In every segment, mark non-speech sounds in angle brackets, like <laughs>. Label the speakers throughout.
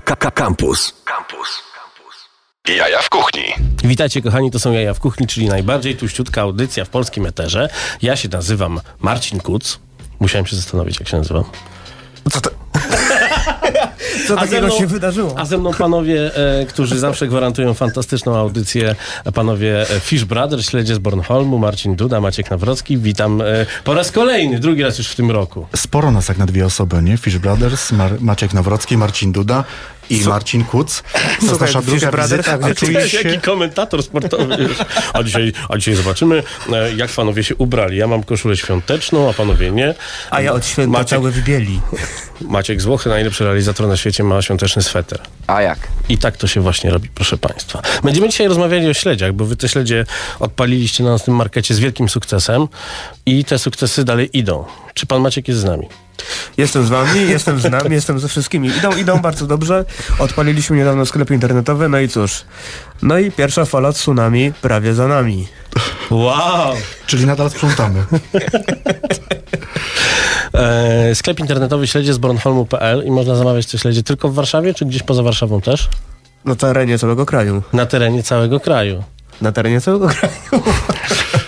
Speaker 1: Campus. Campus. Jaja w kuchni.
Speaker 2: Witajcie kochani, to są Jaja w kuchni, czyli najbardziej tuściutka audycja w polskim eterze. Ja się nazywam Marcin Kuc. Musiałem się zastanowić, jak się nazywam.
Speaker 3: Co to? <laughs> Co takiego
Speaker 2: mną,
Speaker 3: się wydarzyło?
Speaker 2: A ze mną panowie, e, którzy zawsze gwarantują fantastyczną audycję, panowie e, Fish Brothers, śledzie z Bornholmu, Marcin Duda, Maciek Nawrocki. Witam e, po raz kolejny, drugi raz już w tym roku.
Speaker 4: Sporo nas jak na dwie osoby, nie? Fish Brothers, Mar Maciek Nawrocki, Marcin Duda i Co? Marcin Kuc.
Speaker 3: To jest nasza druga Brothers,
Speaker 2: wizyta, gdzie czujesz się... Jaki komentator sportowy. A dzisiaj, a dzisiaj zobaczymy, e, jak panowie się ubrali. Ja mam koszulę świąteczną, a panowie nie.
Speaker 3: A ja od święta Maciek, cały wybieli.
Speaker 2: Maciek z Włochy, najlepszy realizator na świecie, ma świąteczny sweter.
Speaker 5: A jak?
Speaker 2: I tak to się właśnie robi, proszę państwa. Będziemy dzisiaj rozmawiali o śledziach, bo wy te śledzie odpaliliście na naszym markecie z wielkim sukcesem i te sukcesy dalej idą. Czy pan Maciek jest z nami?
Speaker 3: Jestem z wami, jestem z nami, jestem ze wszystkimi. Idą, idą bardzo dobrze. Odpaliliśmy niedawno sklepy internetowe, no i cóż. No i pierwsza fala tsunami prawie za nami.
Speaker 2: Wow!
Speaker 4: Czyli nadal sprzątamy.
Speaker 2: e, sklep internetowy śledzie z bornholmu.pl i można zamawiać te śledzie tylko w Warszawie, czy gdzieś poza Warszawą też?
Speaker 3: Na terenie całego kraju.
Speaker 2: Na terenie całego kraju.
Speaker 3: Na terenie całego kraju. <laughs>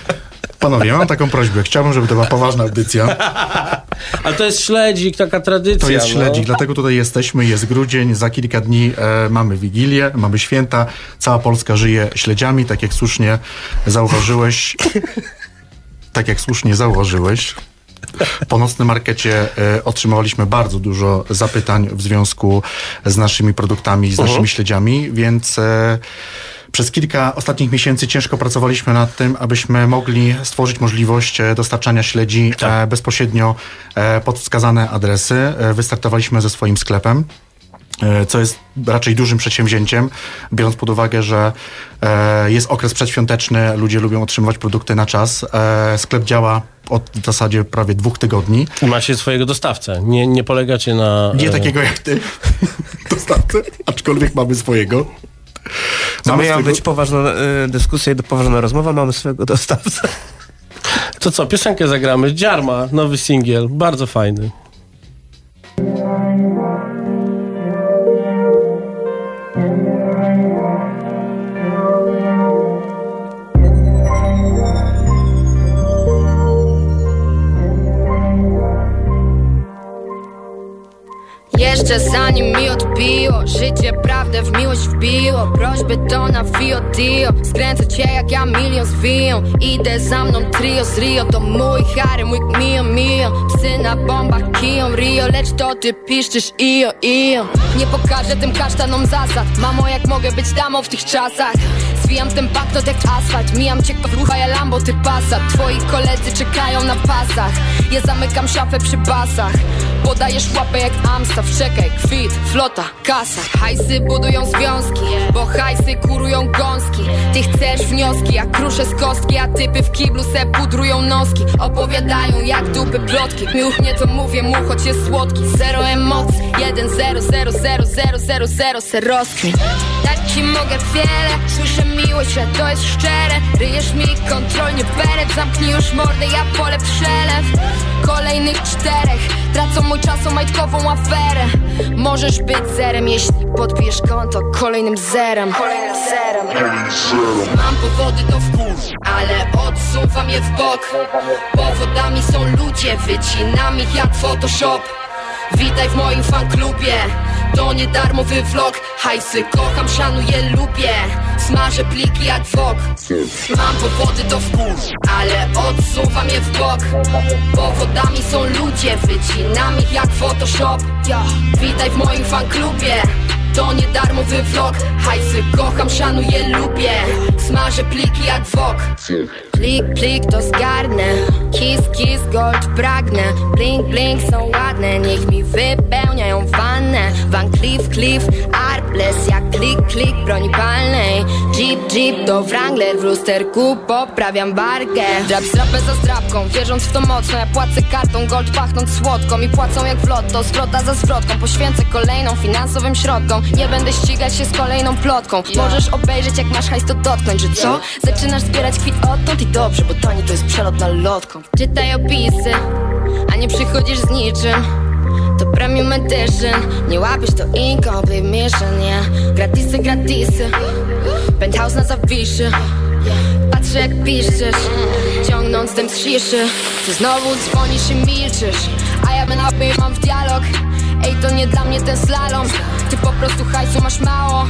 Speaker 4: Panowie, mam taką prośbę. Chciałbym, żeby to była poważna audycja. <laughs>
Speaker 2: Ale to jest śledzik, taka tradycja.
Speaker 4: To jest
Speaker 2: no.
Speaker 4: śledzik, dlatego tutaj jesteśmy. Jest grudzień, za kilka dni e, mamy Wigilię, mamy święta. Cała Polska żyje śledziami, tak jak słusznie zauważyłeś. <laughs> tak jak słusznie zauważyłeś. Po nocnym markecie e, otrzymywaliśmy bardzo dużo zapytań w związku z naszymi produktami, z naszymi uh -huh. śledziami, więc... E, przez kilka ostatnich miesięcy ciężko pracowaliśmy nad tym, abyśmy mogli stworzyć możliwość e, dostarczania śledzi tak. E, bezpośrednio e, pod wskazane adresy. Wystartowaliśmy ze swoim sklepem co jest raczej dużym przedsięwzięciem, biorąc pod uwagę, że jest okres przedświąteczny, ludzie lubią otrzymywać produkty na czas. Sklep działa od w zasadzie prawie dwóch tygodni.
Speaker 2: I macie swojego dostawcę, nie, nie polegacie na...
Speaker 4: Nie takiego jak ty, <laughs> dostawcę, aczkolwiek mamy swojego.
Speaker 3: To miała swojego... być poważna y, dyskusja i poważna rozmowa, mamy swojego dostawcę.
Speaker 2: To co, piosenkę zagramy. Dziarma, nowy singiel, bardzo fajny.
Speaker 6: Jeszcze zanim mi odbiło Życie prawdę w miłość wbiło. Prośby to na Fio Dio. Skręcę cię jak ja milion zwiją Idę za mną trio z Rio. To mój Harry, mój mio mio. Psy na bombach kiją Rio. Lecz to ty piszczysz io io. Nie pokażę tym kasztanom zasad. Mamo jak mogę być damą w tych czasach? Zwijam ten banknot jak asfalt. Mijam cię rucha, ja Lambo, ty Passat. Twoi koledzy czekają na pasach. Ja zamykam szafę przy basach. Podajesz łapę jak Amstaff. Czekaj, kwit, flota, kasa Hajsy budują związki Bo hajsy kurują gąski Ty chcesz wnioski, jak kruszę z kostki A typy w kiblu se pudrują noski Opowiadają jak dupy plotki Miuch nie to mówię mu, choć jest słodki Zero emocji, jeden zero, zero, zero, zero, zero, zero, se Dać ci mogę wiele, słyszę miłość, że to jest szczere. Ryjesz mi kontrolnie beret, zamknij już mordę, ja pole przelew Kolejnych czterech, tracą mój czas o majtkową aferę. Możesz być zerem, jeśli podpijesz konto kolejnym zerem. Kolejnym zerem. Mam powody do wkurz, ale odsuwam je w bok. Powodami są ludzie, wycinam ich jak Photoshop Witaj w moim fanklubie. To nie darmowy vlog. Hajsy kocham, szanuję, lubię. Smażę pliki jak wok. Mam powody do wkurz Ale odsuwam je w bok. Powodami są ludzie Wycinam ich jak Photoshop. Witaj w moim fanklubie. To nie darmowy vlog. Hajsy kocham, szanuję, lubię. Smażę pliki jak wok Plik, plik to zgarnę. Kiss, kiss, gold pragnę. Blink, blink są ładne. Niech mi wypełniają wannę. Van Cleef, Cliff, Arbless Jak klik, klik broni palnej. Jeep, jeep to Wrangler. W lusterku poprawiam barkę. Drap strapę za strapką Wierząc w to mocno Ja płacę kartą. Gold pachnąc słodką I płacą jak w lotto. Zwrota za zwrotką. Poświęcę kolejną finansowym środkom. Nie będę ścigać się z kolejną plotką. Możesz obejrzeć jak masz hajs to dotknąć Że co? Zaczynasz zbierać kwit odtąd i dobrze, bo tani to jest przelot na lotką. Czytaj opisy, a nie przychodzisz z niczym. To premium edition Nie łapiesz to incomplete mission, yeah Gratisy, gratisy Penthouse na zawiszy. Patrzę jak piszesz Ciągnąc dym z sziszy Ty znowu dzwonisz i milczysz A ja bym mam w dialog. Ej, to nie dla mnie ten slalom. Ty po prostu hajsu masz mało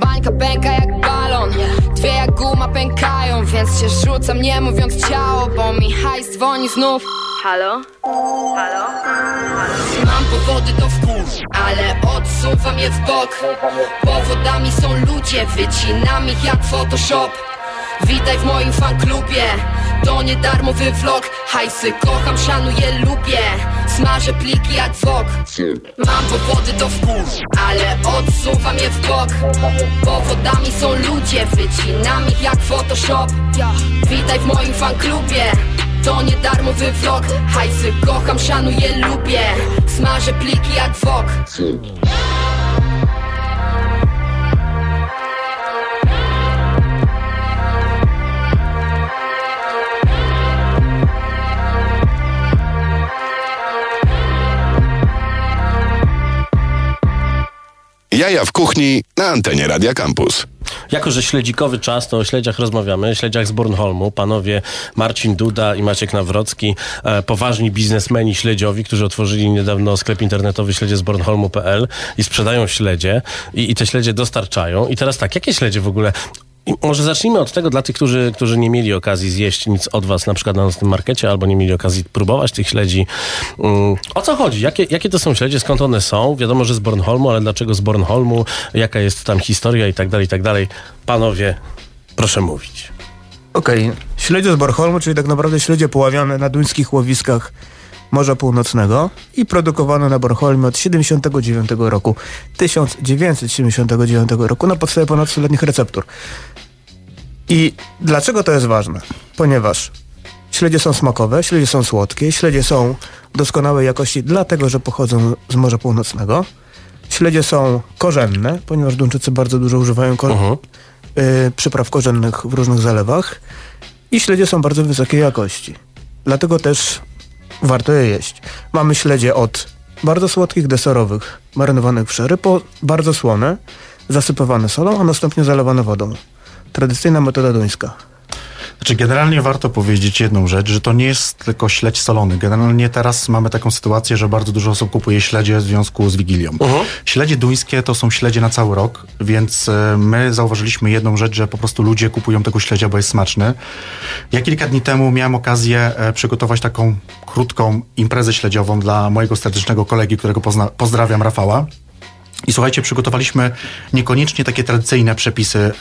Speaker 6: Bańka pęka jak balon Dwie jak guma pękają Więc się rzucam nie mówiąc ciało Bo mi hajs dzwoni znów Halo? Halo? Mam powody do wkurz Ale odsuwam je w bok Powodami są ludzie Wycinam ich jak Photoshop Witaj w moim fanklubie. To nie darmowy vlog. Hajsy kocham, szanuję, lubię. Smażę pliki jak wok. Mam powody do wkurz Ale odsuwam je w bok. Powodami są ludzie Wycinam ich jak Photoshop. Witaj w moim fanklubie. To nie darmowy vlog. Hajsy kocham, szanuję, lubię. Smażę pliki jak wok
Speaker 1: Jaja w kuchni na antenie Radia Campus.
Speaker 2: Jako, że śledzikowy czas, to o śledziach rozmawiamy. Śledziach z Bornholmu. Panowie Marcin Duda i Maciek Nawrocki, e, poważni biznesmeni śledziowi, którzy otworzyli niedawno sklep internetowy śledzie z Bornholmu.pl i sprzedają śledzie i, i te śledzie dostarczają. I teraz tak, jakie śledzie w ogóle może zacznijmy od tego dla tych, którzy, którzy nie mieli okazji zjeść nic od was, na przykład na naszym markecie, albo nie mieli okazji próbować tych śledzi. Um, o co chodzi? Jakie, jakie to są śledzie? Skąd one są? Wiadomo, że z Bornholmu, ale dlaczego z Bornholmu? Jaka jest tam historia i tak dalej, i tak dalej. Panowie, proszę mówić.
Speaker 3: Okej, okay. śledzie z Bornholmu, czyli tak naprawdę śledzie poławiane na duńskich łowiskach Morza Północnego i produkowane na Bornholmie od 79 roku, 1979 roku na podstawie ponad stuletnich receptur. I dlaczego to jest ważne? Ponieważ śledzie są smakowe, śledzie są słodkie, śledzie są doskonałej jakości dlatego, że pochodzą z Morza Północnego. Śledzie są korzenne, ponieważ Duńczycy bardzo dużo używają uh -huh. y, przypraw korzennych w różnych zalewach. I śledzie są bardzo wysokiej jakości. Dlatego też warto je jeść. Mamy śledzie od bardzo słodkich, deserowych, marynowanych w szery, po bardzo słone, zasypywane solą, a następnie zalewane wodą. Tradycyjna metoda duńska.
Speaker 4: Znaczy, generalnie warto powiedzieć jedną rzecz, że to nie jest tylko śledź solony. Generalnie teraz mamy taką sytuację, że bardzo dużo osób kupuje śledzie w związku z Wigilią. Uh -huh. Śledzie duńskie to są śledzie na cały rok, więc e, my zauważyliśmy jedną rzecz, że po prostu ludzie kupują tego śledzia, bo jest smaczny. Ja kilka dni temu miałem okazję e, przygotować taką krótką imprezę śledziową dla mojego serdecznego kolegi, którego pozdrawiam, Rafała. I słuchajcie, przygotowaliśmy niekoniecznie takie tradycyjne przepisy e,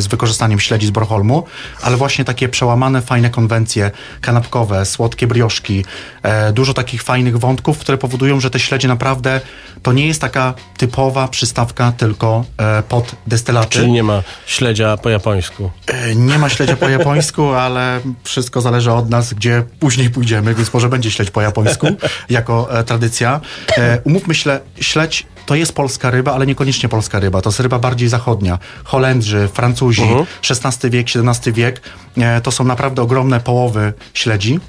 Speaker 4: z wykorzystaniem śledzi z Bornholmu, ale właśnie takie przełamane, fajne konwencje kanapkowe, słodkie brioszki, e, dużo takich fajnych wątków, które powodują, że te śledzie naprawdę to nie jest taka typowa przystawka tylko e, pod destylaty.
Speaker 2: Czyli nie ma śledzia po japońsku.
Speaker 4: E, nie ma śledzia po japońsku, <laughs> ale wszystko zależy od nas, gdzie później pójdziemy, więc może będzie śledź po japońsku jako e, tradycja. E, umówmy się, śledź to jest polska ryba, ale niekoniecznie polska ryba. To jest ryba bardziej zachodnia. Holendrzy, Francuzi, uh -huh. XVI wiek, XVII wiek. E, to są naprawdę ogromne połowy śledzi.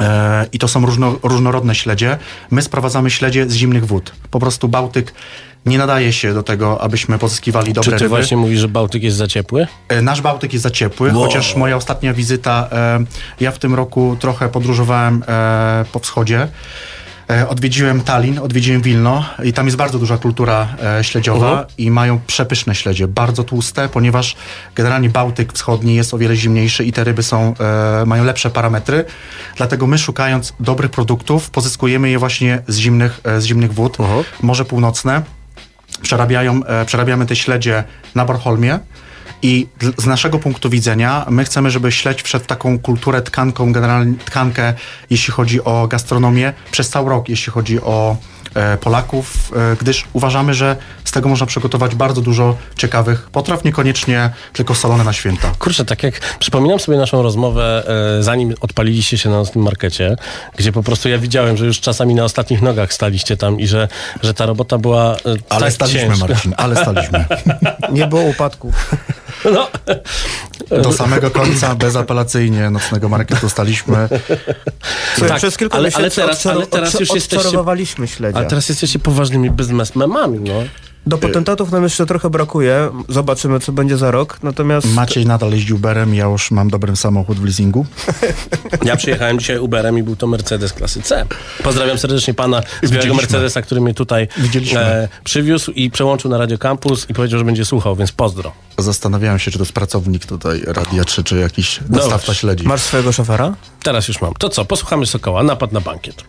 Speaker 4: E, I to są różno, różnorodne śledzie. My sprowadzamy śledzie z zimnych wód. Po prostu Bałtyk nie nadaje się do tego, abyśmy pozyskiwali dobre
Speaker 2: ryby. Czy ty
Speaker 4: ryby.
Speaker 2: właśnie mówisz, że Bałtyk jest za ciepły?
Speaker 4: E, nasz Bałtyk jest za ciepły, wow. chociaż moja ostatnia wizyta, e, ja w tym roku trochę podróżowałem e, po wschodzie. E, odwiedziłem Tallin, odwiedziłem Wilno i tam jest bardzo duża kultura e, śledziowa uh -huh. i mają przepyszne śledzie, bardzo tłuste, ponieważ generalnie Bałtyk Wschodni jest o wiele zimniejszy i te ryby są, e, mają lepsze parametry. Dlatego my szukając dobrych produktów pozyskujemy je właśnie z zimnych, e, z zimnych wód, uh -huh. Morze Północne. Przerabiają, e, przerabiamy te śledzie na Bornholmie i z naszego punktu widzenia my chcemy, żeby śledź wszedł taką kulturę tkanką, generalnie tkankę, jeśli chodzi o gastronomię, przez cały rok, jeśli chodzi o Polaków, e, gdyż uważamy, że z tego można przygotować bardzo dużo ciekawych potraw, niekoniecznie tylko solone na święta.
Speaker 2: Kurczę, tak jak przypominam sobie naszą rozmowę, e, zanim odpaliliście się na tym markecie, gdzie po prostu ja widziałem, że już czasami na ostatnich nogach staliście tam i że, że ta robota była
Speaker 4: Ale
Speaker 2: tak
Speaker 4: staliśmy,
Speaker 2: ciężka.
Speaker 4: Marcin, ale staliśmy. <laughs>
Speaker 3: Nie było upadku.
Speaker 2: No, <laughs>
Speaker 4: Do samego końca bezapelacyjnie nocnego marketu staliśmy. <laughs>
Speaker 3: Słuchaj,
Speaker 2: Tak,
Speaker 3: przez kilka
Speaker 2: ale-
Speaker 3: miesięcy
Speaker 2: ale teraz- ale teraz już jesteście-
Speaker 3: śledzia.
Speaker 2: A teraz jesteście poważnymi biznesmenami, no.
Speaker 3: Do potentatów nam jeszcze trochę brakuje. Zobaczymy, co będzie za rok. Natomiast
Speaker 4: Maciej nadal jeździ Uberem, ja już mam dobry samochód w leasingu. <laughs>
Speaker 2: Ja przyjechałem dzisiaj Uberem i był to Mercedes klasy C. Pozdrawiam serdecznie pana z białego. Mercedesa, który mnie tutaj e, przywiózł i przełączył na Radio Campus i powiedział, że będzie słuchał, więc pozdro.
Speaker 4: Zastanawiałem się, czy to jest pracownik tutaj Radia 3, czy jakiś dostawca
Speaker 2: właśnie.
Speaker 4: śledzi.
Speaker 3: masz swojego szofera?
Speaker 2: Teraz już mam. To co, posłuchamy Sokoła. Napad na bankiet.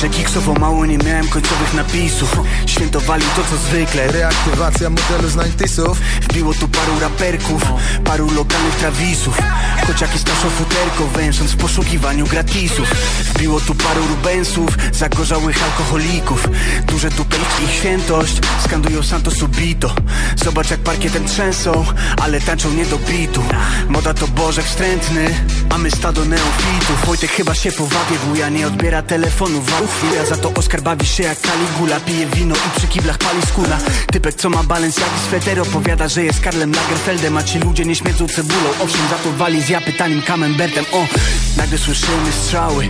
Speaker 5: Premierze Kiksowo mało nie miałem końcowych napisów. Świętowali to co zwykle.
Speaker 7: Reaktywacja modelu z 90sów
Speaker 5: Wbiło tu paru raperków, paru lokalnych trawisów. Choć jakieś naszą futerko, węsząc w poszukiwaniu gratisów. Wbiło tu paru rubensów, zagorzałych alkoholików. Duże tupelki ich świętość, skandują Santo Subito. Zobacz jak parkietem trzęsą, ale tańczą nie do bitu. Moda to Bożek wstrętny, a my stado neofitów. Wojtek chyba się powabię, wuja nie odbiera telefonu w chwilę Za to Oskar bawi się jak Kaligula, pije wino i przy kiblach pali skóra. Typek co ma balans jak sweter opowiada, że jest Karlem Lagerfeldem A ci ludzie nie śmierdzą cebulą, owszem za to wali z japy tanim camembertem O, nagle słyszymy strzały,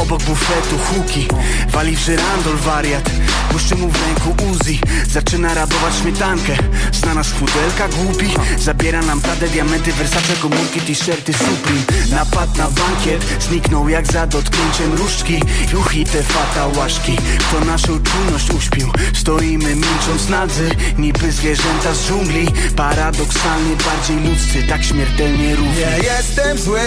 Speaker 5: obok bufetu huki. Wali w żyrandol wariat, błyszczy mu w ręku Uzi. Zaczyna rabować śmietankę, znana z pudelka głupi. Zabiera nam Prada, diamenty, Versace, komórki, t-shirty Supreme. Napad na bankiet, zniknął jak za dotknięciem różdżki. Juch i te fatałaszki, kto naszą czujność uśpił. Stoimy milcząc nadzy, niby zwierzęta z dżungli. Paradoksalnie bardziej ludzcy, tak śmiertelnie równi.
Speaker 7: Nie jestem zły,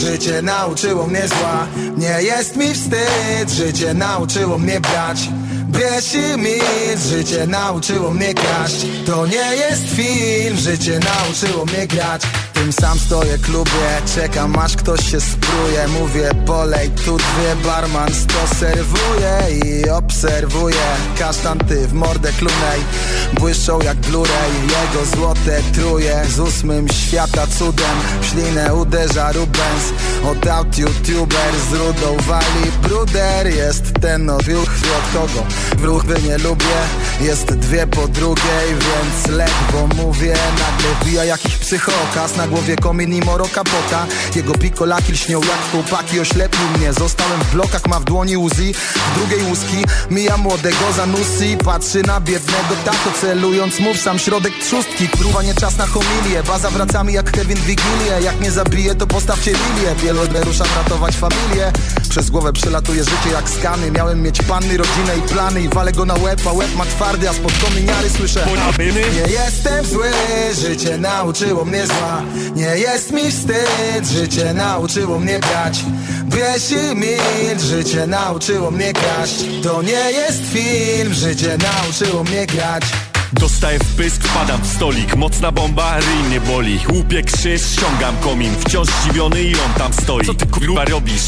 Speaker 7: życie nauczyło mnie zła. Nie jest mi wstyd, życie nauczyło mnie brać Bierz i milcz, życie nauczyło mnie kraść. To nie jest film, życie nauczyło mnie grać. Tym sam stoję klubie, czekam aż ktoś się spruje. Mówię polej, tu dwie, barman sto serwuje I obserwuję, kasztan ty w mordę klunej Błyszczą jak Blu-ray, jego złote truje Z ósmym świata cudem, w ślinę uderza Rubens Od youtuber z rudą wali bruder. Jest ten od ruch od kogo w ruchy nie lubię Jest dwie po drugiej, więc ledwo mówię Nagle wbija jakiś psychokas Na głowie komin i moro kapota. Jego pikolaki lśnią jak chłopaki Oślepił mnie, zostałem w blokach Ma w dłoni Uzi, w drugiej łuski. Mija młodego za nusy Patrzy na biednego tato celując Mów sam środek trzustki. Kurwa nie czas na homilię Baza wracami jak Kevin Wigilię. Jak mnie zabije to postawcie lilię. Wiele ruszam ratować familię. Przez głowę przelatuje życie jak skany. Miałem mieć panny, rodzinę i plany I walę go na łeb, a łeb ma twardy A spod kominiary słyszę. Nie jestem zły, życie nauczyło mnie zła. Nie jest mi wstyd, życie nauczyło mnie brać. Bierz i milcz, życie nauczyło mnie kraść. To nie jest film, życie nauczyło mnie grać
Speaker 8: Dostaję w pysk, wpadam w stolik. Mocna bomba, ryj mnie boli. Łupię krzyż, ściągam komin. Wciąż zdziwiony i on tam stoi. Co ty kurwa robisz?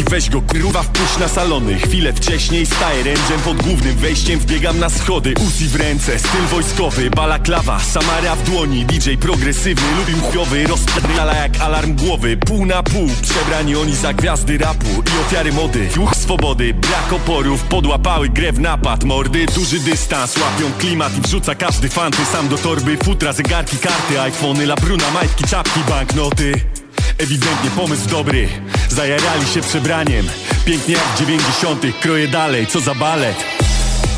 Speaker 8: I weź go kurwa wpuść na salony. Chwilę wcześniej staję rędziem pod głównym wejściem. Wbiegam na schody, Uzi w ręce. Styl wojskowy, balaklawa Samara w dłoni, DJ progresywny Lubił chujowy, rozpierdala jak alarm głowy. Pół na pół, przebrani oni za gwiazdy rapu I ofiary mody, juch swobody Brak oporów, podłapały grę w napad. Mordy, duży dystans, łapią klimat I wrzuca każdy fanty sam do torby. Futra, zegarki, karty, iPhony Labruna, majtki, czapki, banknoty. Ewidentnie pomysł dobry. Zajarali się przebraniem. Pięknie jak dziewięćdziesiątych. Kroję dalej, co za balet.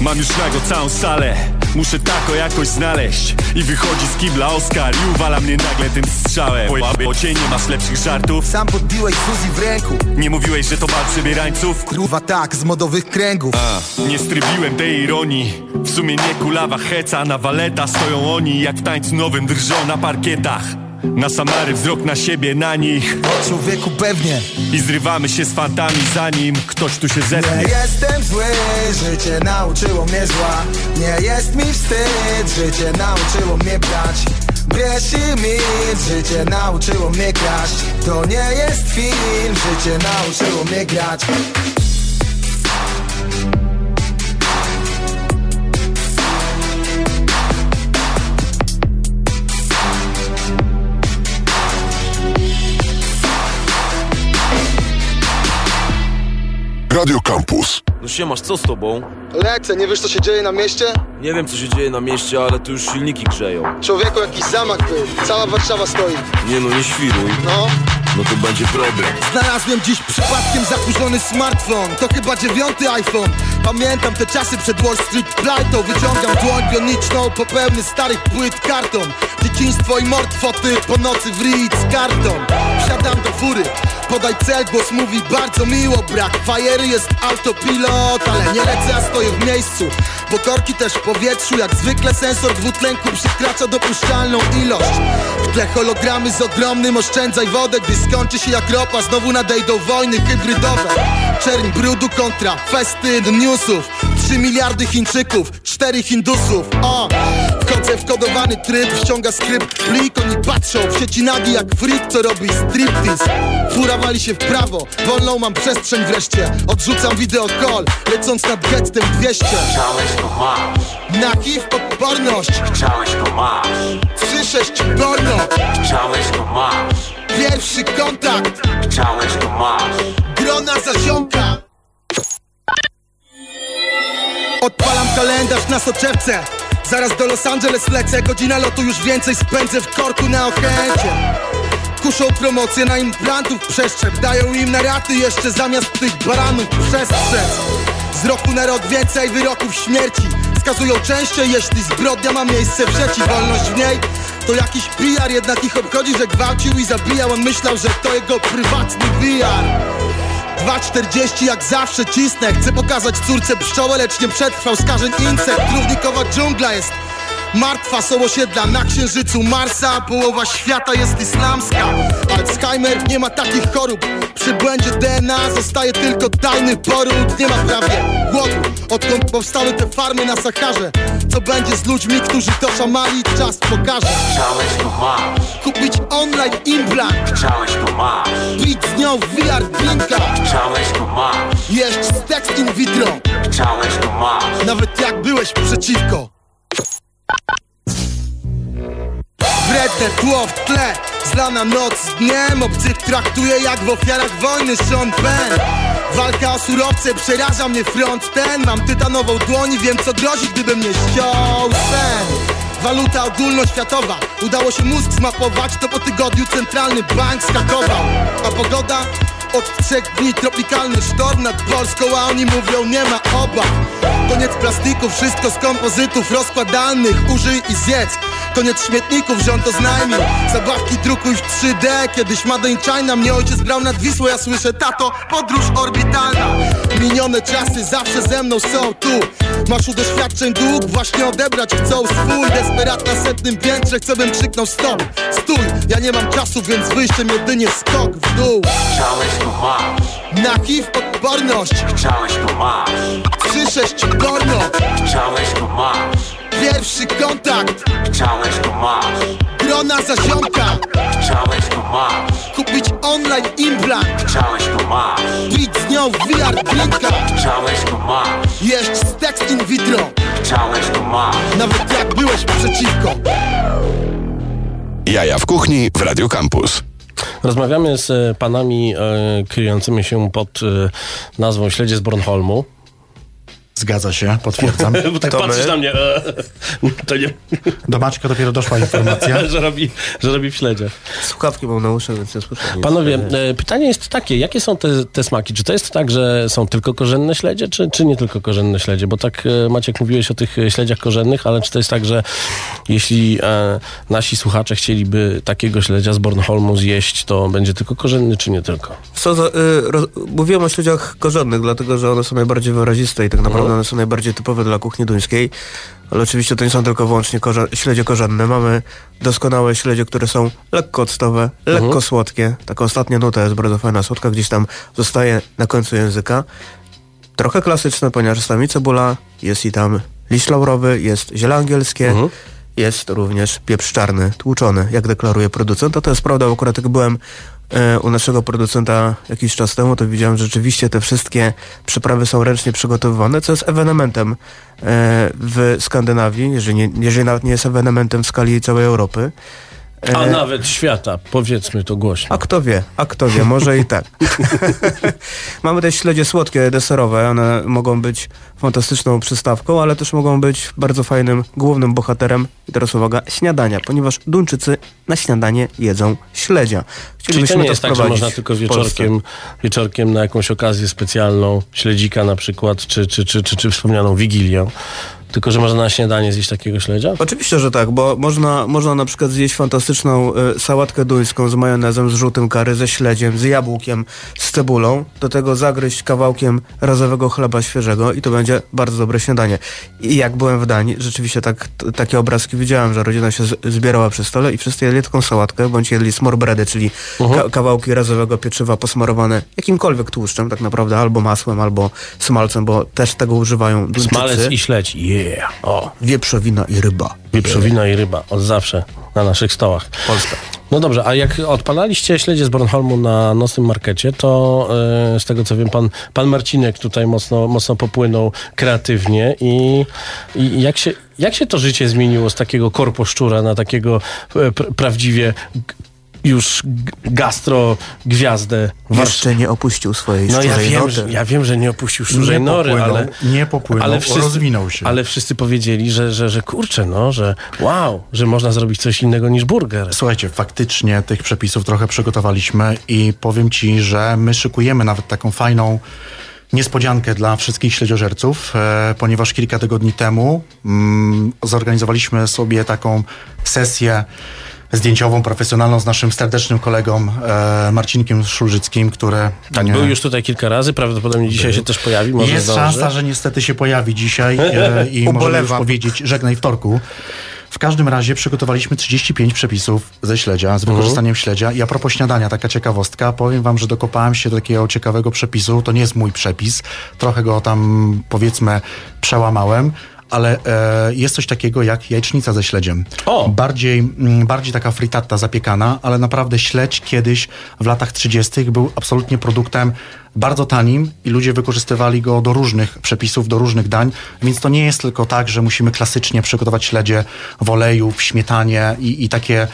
Speaker 8: Mam już nago całą salę Muszę tako jakoś znaleźć. I wychodzi z kibla Oskar I uwala mnie nagle tym strzałem. Bo cię nie masz lepszych żartów.
Speaker 7: Sam podbiłeś Suzy w ręku.
Speaker 8: Nie mówiłeś, że to bal przebierańców.
Speaker 7: Kurwa tak, z modowych kręgów.
Speaker 8: A, nie strybiłem tej ironii. W sumie nie kulawa heca Na waleta stoją oni Jak w tańcu nowym drżą na parkietach Na Samary wzrok na siebie, na nich.
Speaker 7: O człowieku pewnie.
Speaker 8: I zrywamy się z fantami zanim ktoś tu się
Speaker 7: Nie
Speaker 8: zetnie
Speaker 7: jestem zły, życie nauczyło mnie zła. Nie jest mi wstyd, życie nauczyło mnie brać. Bierz i milcz, życie nauczyło mnie kraść. To nie jest film, życie nauczyło mnie grać
Speaker 1: Radio Campus.
Speaker 9: No siemasz, co z tobą?
Speaker 10: Lecę, nie wiesz co się dzieje na mieście?
Speaker 9: Nie wiem co się dzieje na mieście, ale tu już silniki grzeją.
Speaker 10: Człowieku, jakiś zamach był. Cała Warszawa stoi.
Speaker 9: Nie no, nie świruj.
Speaker 10: No.
Speaker 9: No to będzie problem.
Speaker 11: Znalazłem dziś przypadkiem zakurzony smartfon. To chyba dziewiąty iPhone. Pamiętam te czasy przed Wall Street Flightą Wyciągam dłoń bioniczną po pełny starych płyt karton. Dzieciństwo i mord foty po nocy w Ritz karton Wsiadam do fury. Podaj cel, głos mówi bardzo miło Brak fajery jest autopilot. Ale nie lecę, a stoję w miejscu Bo korki też w powietrzu Jak zwykle sensor dwutlenku przekracza dopuszczalną ilość. W tle hologramy z ogromnym Oszczędzaj wodę, gdy skończy się jak ropa Znowu nadejdą wojny hybrydowe. Czerń brudu kontra festyn newsów. 3 miliardy Chińczyków, 4 Hindusów. O! Wchodzę w kodowany tryb, ściąga skrypt Plik, oni patrzą. W sieci nagi jak freak, co robi striptease. Fura wali się w prawo, wolną mam przestrzeń wreszcie. Odrzucam wideo call, lecąc nad gettem 200
Speaker 12: Chciałeś to masz,
Speaker 11: Na HIV odporność,
Speaker 12: chciałeś to masz,
Speaker 11: 3-6 porno
Speaker 12: chciałeś to masz,
Speaker 11: Pierwszy kontakt,
Speaker 12: chciałeś to masz.
Speaker 11: grona zaziomka. Odpalam kalendarz na soczewce Zaraz do Los Angeles lecę Godzina lotu już więcej spędzę w korku na Ochęcie Kuszą promocje na implantów przeszczep Dają im na raty jeszcze zamiast tych baranów przestrzec. Z roku na rok więcej wyroków śmierci Skazują częściej jeśli zbrodnia ma miejsce w sieci Wolność w niej. To jakiś PR Jednak ich obchodzi, że gwałcił i zabijał On myślał, że to jego prywatny VR 2,40 jak zawsze cisnę. Chcę pokazać córce pszczołę, lecz nie przetrwał skażeń insekt. Równikowa dżungla jest martwa Są osiedla na księżycu Marsa. Połowa świata jest islamska. Alzheimer nie ma takich chorób. Przy błędzie DNA zostaje tylko tajny poród. Nie ma prawie głodu. Odkąd powstały te farmy na Saharze Co będzie z ludźmi, którzy to szamali? Czas pokaże.
Speaker 12: Chciałeś to masz,
Speaker 11: Kupić online implant.
Speaker 12: Chciałeś to masz,
Speaker 11: Bić z nią w VR drinka
Speaker 12: chciałeś to masz,
Speaker 11: Jeść seks in vitro.
Speaker 12: Chciałeś to masz.
Speaker 11: Nawet jak byłeś przeciwko Wredne tło w tle Zlana noc z dniem. Obcych traktuje jak w ofiarach wojny Sean Penn. Walka o surowce przeraża mnie front ten. Mam tytanową dłoń i wiem co grozi gdyby mnie ściął sen. Waluta ogólnoświatowa. Udało się mózg zmapować To po tygodniu centralny bank skakował. A pogoda? Od trzech dni tropikalny sztorm nad Polską A oni mówią nie ma obaw. Koniec plastiku, wszystko z kompozytów rozkładalnych Użyj i zjedz. Koniec śmietników, rząd oznajmił. Zabawki drukuj w 3D Kiedyś Made in China Mnie ojciec brał nad Wisłą Ja słyszę, tato, podróż orbitalna. Minione czasy zawsze ze mną są tu Masz u doświadczeń dług Właśnie odebrać chcą swój Desperat na setnym piętrze Chcę bym krzyknął stop Stój, ja nie mam czasu Więc wyjściem jedynie skok w dół.
Speaker 12: Chciałeś to masz,
Speaker 11: Na HIV odporność.
Speaker 12: Chciałeś to masz,
Speaker 11: 3-6 porno.
Speaker 12: Chciałeś to masz,
Speaker 11: Pierwszy kontakt.
Speaker 12: Chciałeś to masz,
Speaker 11: Grona zaziomka
Speaker 12: chciałeś to masz,
Speaker 11: Kupić online implant.
Speaker 12: Chciałeś to masz,
Speaker 11: Bić z nią w VR drinka
Speaker 12: chciałeś to masz,
Speaker 11: Jeść seks in vitro.
Speaker 12: Chciałeś to masz.
Speaker 11: Nawet jak byłeś przeciwko.
Speaker 1: Jaja w kuchni w Radio Campus.
Speaker 2: Rozmawiamy z e, panami e, kryjącymi się pod e, nazwą Śledzie z Bornholmu.
Speaker 4: Zgadza się, potwierdzam. <laughs>
Speaker 2: Bo tak
Speaker 3: To
Speaker 2: patrzysz
Speaker 3: my?
Speaker 2: na mnie. E, to nie,
Speaker 4: Do Maćka dopiero doszła informacja. <laughs>
Speaker 2: że, robi, że robi w śledziach.
Speaker 3: Słuchawki mam na uszach, więc nie słyszę.
Speaker 2: Panowie, e, pytanie jest takie, jakie są te, te smaki? Czy to jest tak, że są tylko korzenne śledzie, czy, czy nie tylko korzenne śledzie? Bo tak, e, Maciek, mówiłeś o tych śledziach korzennych, ale czy to jest tak, że jeśli e, nasi słuchacze chcieliby takiego śledzia z Bornholmu zjeść, to będzie tylko korzenny, czy nie tylko?
Speaker 3: Co za, y, roz, mówiłem o śledziach korzennych, dlatego że one są najbardziej wyraziste i tak naprawdę one są najbardziej typowe dla kuchni duńskiej. Ale oczywiście to nie są tylko wyłącznie korze, śledzie korzenne. Mamy doskonałe śledzie, które są lekko octowe, lekko słodkie. Taka ostatnia nuta jest bardzo fajna, słodka, gdzieś tam zostaje na końcu języka. Trochę klasyczne, ponieważ jest tam i cebula, jest i tam liść laurowy, jest ziele angielskie, jest również pieprz czarny, tłuczony, jak deklaruje producent. To to jest prawda, bo akurat jak byłem u naszego producenta jakiś czas temu, to widziałem, że rzeczywiście te wszystkie przyprawy są ręcznie przygotowywane, co jest ewenementem e, w Skandynawii, jeżeli, nie, jeżeli nawet nie jest ewenementem w skali całej Europy. E,
Speaker 2: A nawet świata, powiedzmy to głośno.
Speaker 3: a kto wie, a kto wie, może i tak. <laughs> Mamy też śledzie słodkie, deserowe. One mogą być fantastyczną przystawką, ale też mogą być bardzo fajnym głównym bohaterem, i teraz uwaga, śniadania, ponieważ Duńczycy na śniadanie jedzą śledzia.
Speaker 2: Czyli to nie jest tak, że można tylko wieczorkiem, wieczorkiem na jakąś okazję specjalną, śledzika na przykład, czy, czy, czy, czy, czy wspomnianą Wigilię, tylko że można na śniadanie zjeść takiego śledzia?
Speaker 3: Oczywiście, że tak, bo można, można na przykład zjeść fantastyczną y, sałatkę duńską z majonezem, z żółtym kary, ze śledziem, z jabłkiem, z cebulą. Do tego zagryźć kawałkiem razowego chleba świeżego i to będzie bardzo dobre śniadanie. I jak byłem w Danii, rzeczywiście tak, t, takie obrazki widziałem, że rodzina się z, zbierała przy stole i wszyscy jedli taką sałatkę, bądź jedli smorbredy, czyli ka kawałki razowego pieczywa posmarowane jakimkolwiek tłuszczem tak naprawdę, albo masłem, albo smalcem, bo też tego używają Duńczycy.
Speaker 2: Smalec i śledź, yeah! O,
Speaker 3: Wieprzowina i ryba.
Speaker 2: wieprzowina i ryba, od zawsze na naszych stołach.
Speaker 3: Polska.
Speaker 2: No dobrze, a jak odpalaliście śledzie z Bornholmu na nocnym markecie, to e, z tego co wiem, pan, pan Marcinek tutaj mocno, mocno popłynął kreatywnie i, i jak, się, jak się to życie zmieniło z takiego korposzczura na takiego e, pr prawdziwie już gastro gwiazdę
Speaker 3: Jeszcze nie opuścił swojej
Speaker 2: no ja wiem,
Speaker 3: noty.
Speaker 2: że, ja wiem, że nie opuścił szczurzej
Speaker 4: Nie
Speaker 2: nory,
Speaker 4: popłynął,
Speaker 2: ale...
Speaker 4: nie popłynął,
Speaker 2: ale wszyscy,
Speaker 4: rozwinął się.
Speaker 2: Ale wszyscy powiedzieli, że, że, że kurczę, no, że wow, że można zrobić coś innego niż burger.
Speaker 4: Słuchajcie, faktycznie tych przepisów trochę przygotowaliśmy i powiem ci, że my szykujemy nawet taką fajną niespodziankę dla wszystkich śledziożerców, e, ponieważ kilka tygodni temu mm, zorganizowaliśmy sobie taką sesję zdjęciową, profesjonalną z naszym serdecznym kolegą e, Marcinkiem Szulżyckim, który...
Speaker 2: Tak,
Speaker 4: e,
Speaker 2: był już tutaj kilka razy, prawdopodobnie dzisiaj się też pojawi, może
Speaker 4: Jest
Speaker 2: zdąży.
Speaker 4: szansa, że niestety się pojawi dzisiaj e, i możemy już powiedzieć żegnaj wtorku. W każdym razie przygotowaliśmy 35 przepisów ze śledzia, z wykorzystaniem śledzia. I a propos śniadania, taka ciekawostka. Powiem wam, że dokopałem się do takiego ciekawego przepisu. To nie jest mój przepis. Trochę go tam, powiedzmy, przełamałem. Ale e, jest coś takiego jak jajecznica ze śledziem.
Speaker 2: O!
Speaker 4: Bardziej, mm, bardziej taka frittata zapiekana, ale naprawdę śledź kiedyś w latach 30. był absolutnie produktem bardzo tanim i ludzie wykorzystywali go do różnych przepisów, do różnych dań, więc to nie jest tylko tak, że musimy klasycznie przygotować śledzie w oleju, w śmietanie i, i takie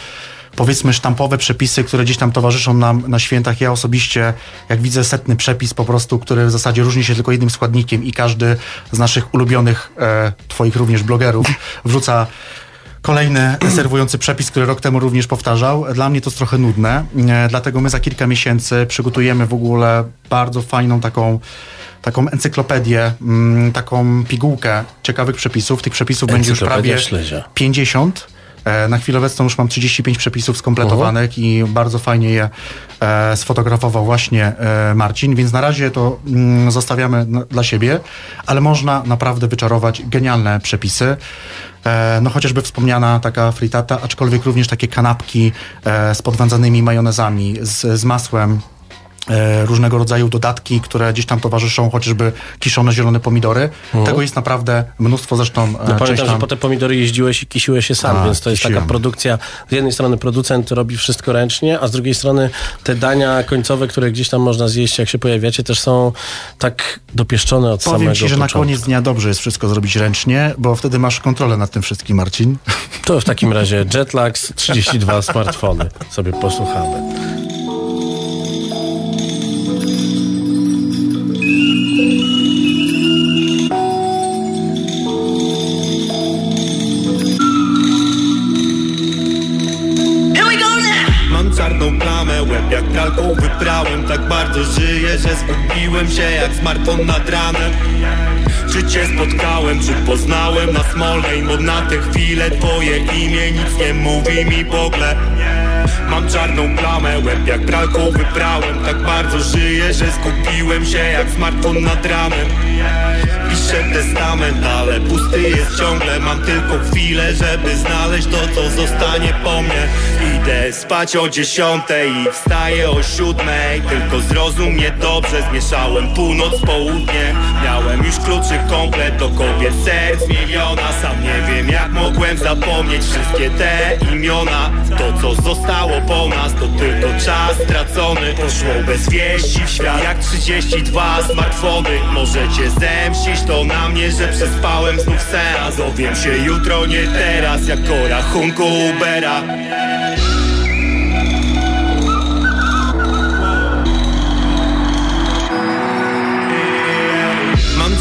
Speaker 4: powiedzmy sztampowe przepisy, które gdzieś tam towarzyszą nam na świętach. Ja osobiście, jak widzę setny przepis po prostu, który w zasadzie różni się tylko jednym składnikiem i każdy z naszych ulubionych, e, twoich również blogerów <laughs> wrzuca Kolejny serwujący przepis, który rok temu również powtarzał. Dla mnie to jest trochę nudne, e, dlatego my za kilka miesięcy przygotujemy w ogóle bardzo fajną taką taką encyklopedię, mm, taką pigułkę ciekawych przepisów. Tych przepisów będzie już prawie
Speaker 2: śledzia.
Speaker 4: 50. E, Na chwilę obecną już mam 35 przepisów skompletowanych i bardzo fajnie je e, sfotografował właśnie e, Marcin, więc na razie to mm, zostawiamy dla siebie, ale można naprawdę wyczarować genialne przepisy. No chociażby wspomniana taka fritata, aczkolwiek również takie kanapki z podwędzanymi majonezami, z, z masłem, różnego rodzaju dodatki, które gdzieś tam towarzyszą, chociażby kiszone zielone pomidory. Tego jest naprawdę mnóstwo, zresztą e,
Speaker 2: No
Speaker 4: część
Speaker 2: pamiętam, że
Speaker 4: tam...
Speaker 2: po te pomidory jeździłeś i kisiłeś się sam,
Speaker 4: Tak,
Speaker 2: więc to jest taka
Speaker 4: kisiłem.
Speaker 2: produkcja. Z jednej strony producent robi wszystko ręcznie, a z drugiej strony te dania końcowe, które gdzieś tam można zjeść, jak się pojawiacie, też są tak dopieszczone od
Speaker 4: Powiem
Speaker 2: samego
Speaker 4: ci, że na
Speaker 2: początku.
Speaker 4: koniec dnia dobrze jest wszystko zrobić ręcznie, bo wtedy masz kontrolę nad tym wszystkim, Marcin.
Speaker 2: To w takim razie Jetlags 32 smartfony sobie posłuchamy.
Speaker 13: Pralką wyprałem Tak bardzo żyję, że zgubiłem się jak smartfon nad ranem. Czy cię spotkałem, czy poznałem na smolej Bo na tę chwilę twoje imię nic nie mówi mi w ogóle. Mam czarną plamę, łeb jak pralką wyprałem. Tak bardzo żyję, że zgubiłem się jak smartfon nad ranem Piszę testament, ale pusty jest ciągle. Mam tylko chwilę, żeby znaleźć to, co zostanie po mnie. Idę spać o dziesiątej i wstaję o siódmej. Tylko zrozum mnie dobrze, zmieszałem północ z południem Miałem już kluczy komplet do kobiet serc miliona. Sam nie wiem jak mogłem zapomnieć wszystkie te imiona. To co zostało po nas to tylko czas stracony. Poszło bez wieści w świat. Jak 32 smartfony. Możecie zemścić to na mnie, że przespałem znów seans. Dowiem się jutro, nie teraz, jak o rachunku Ubera.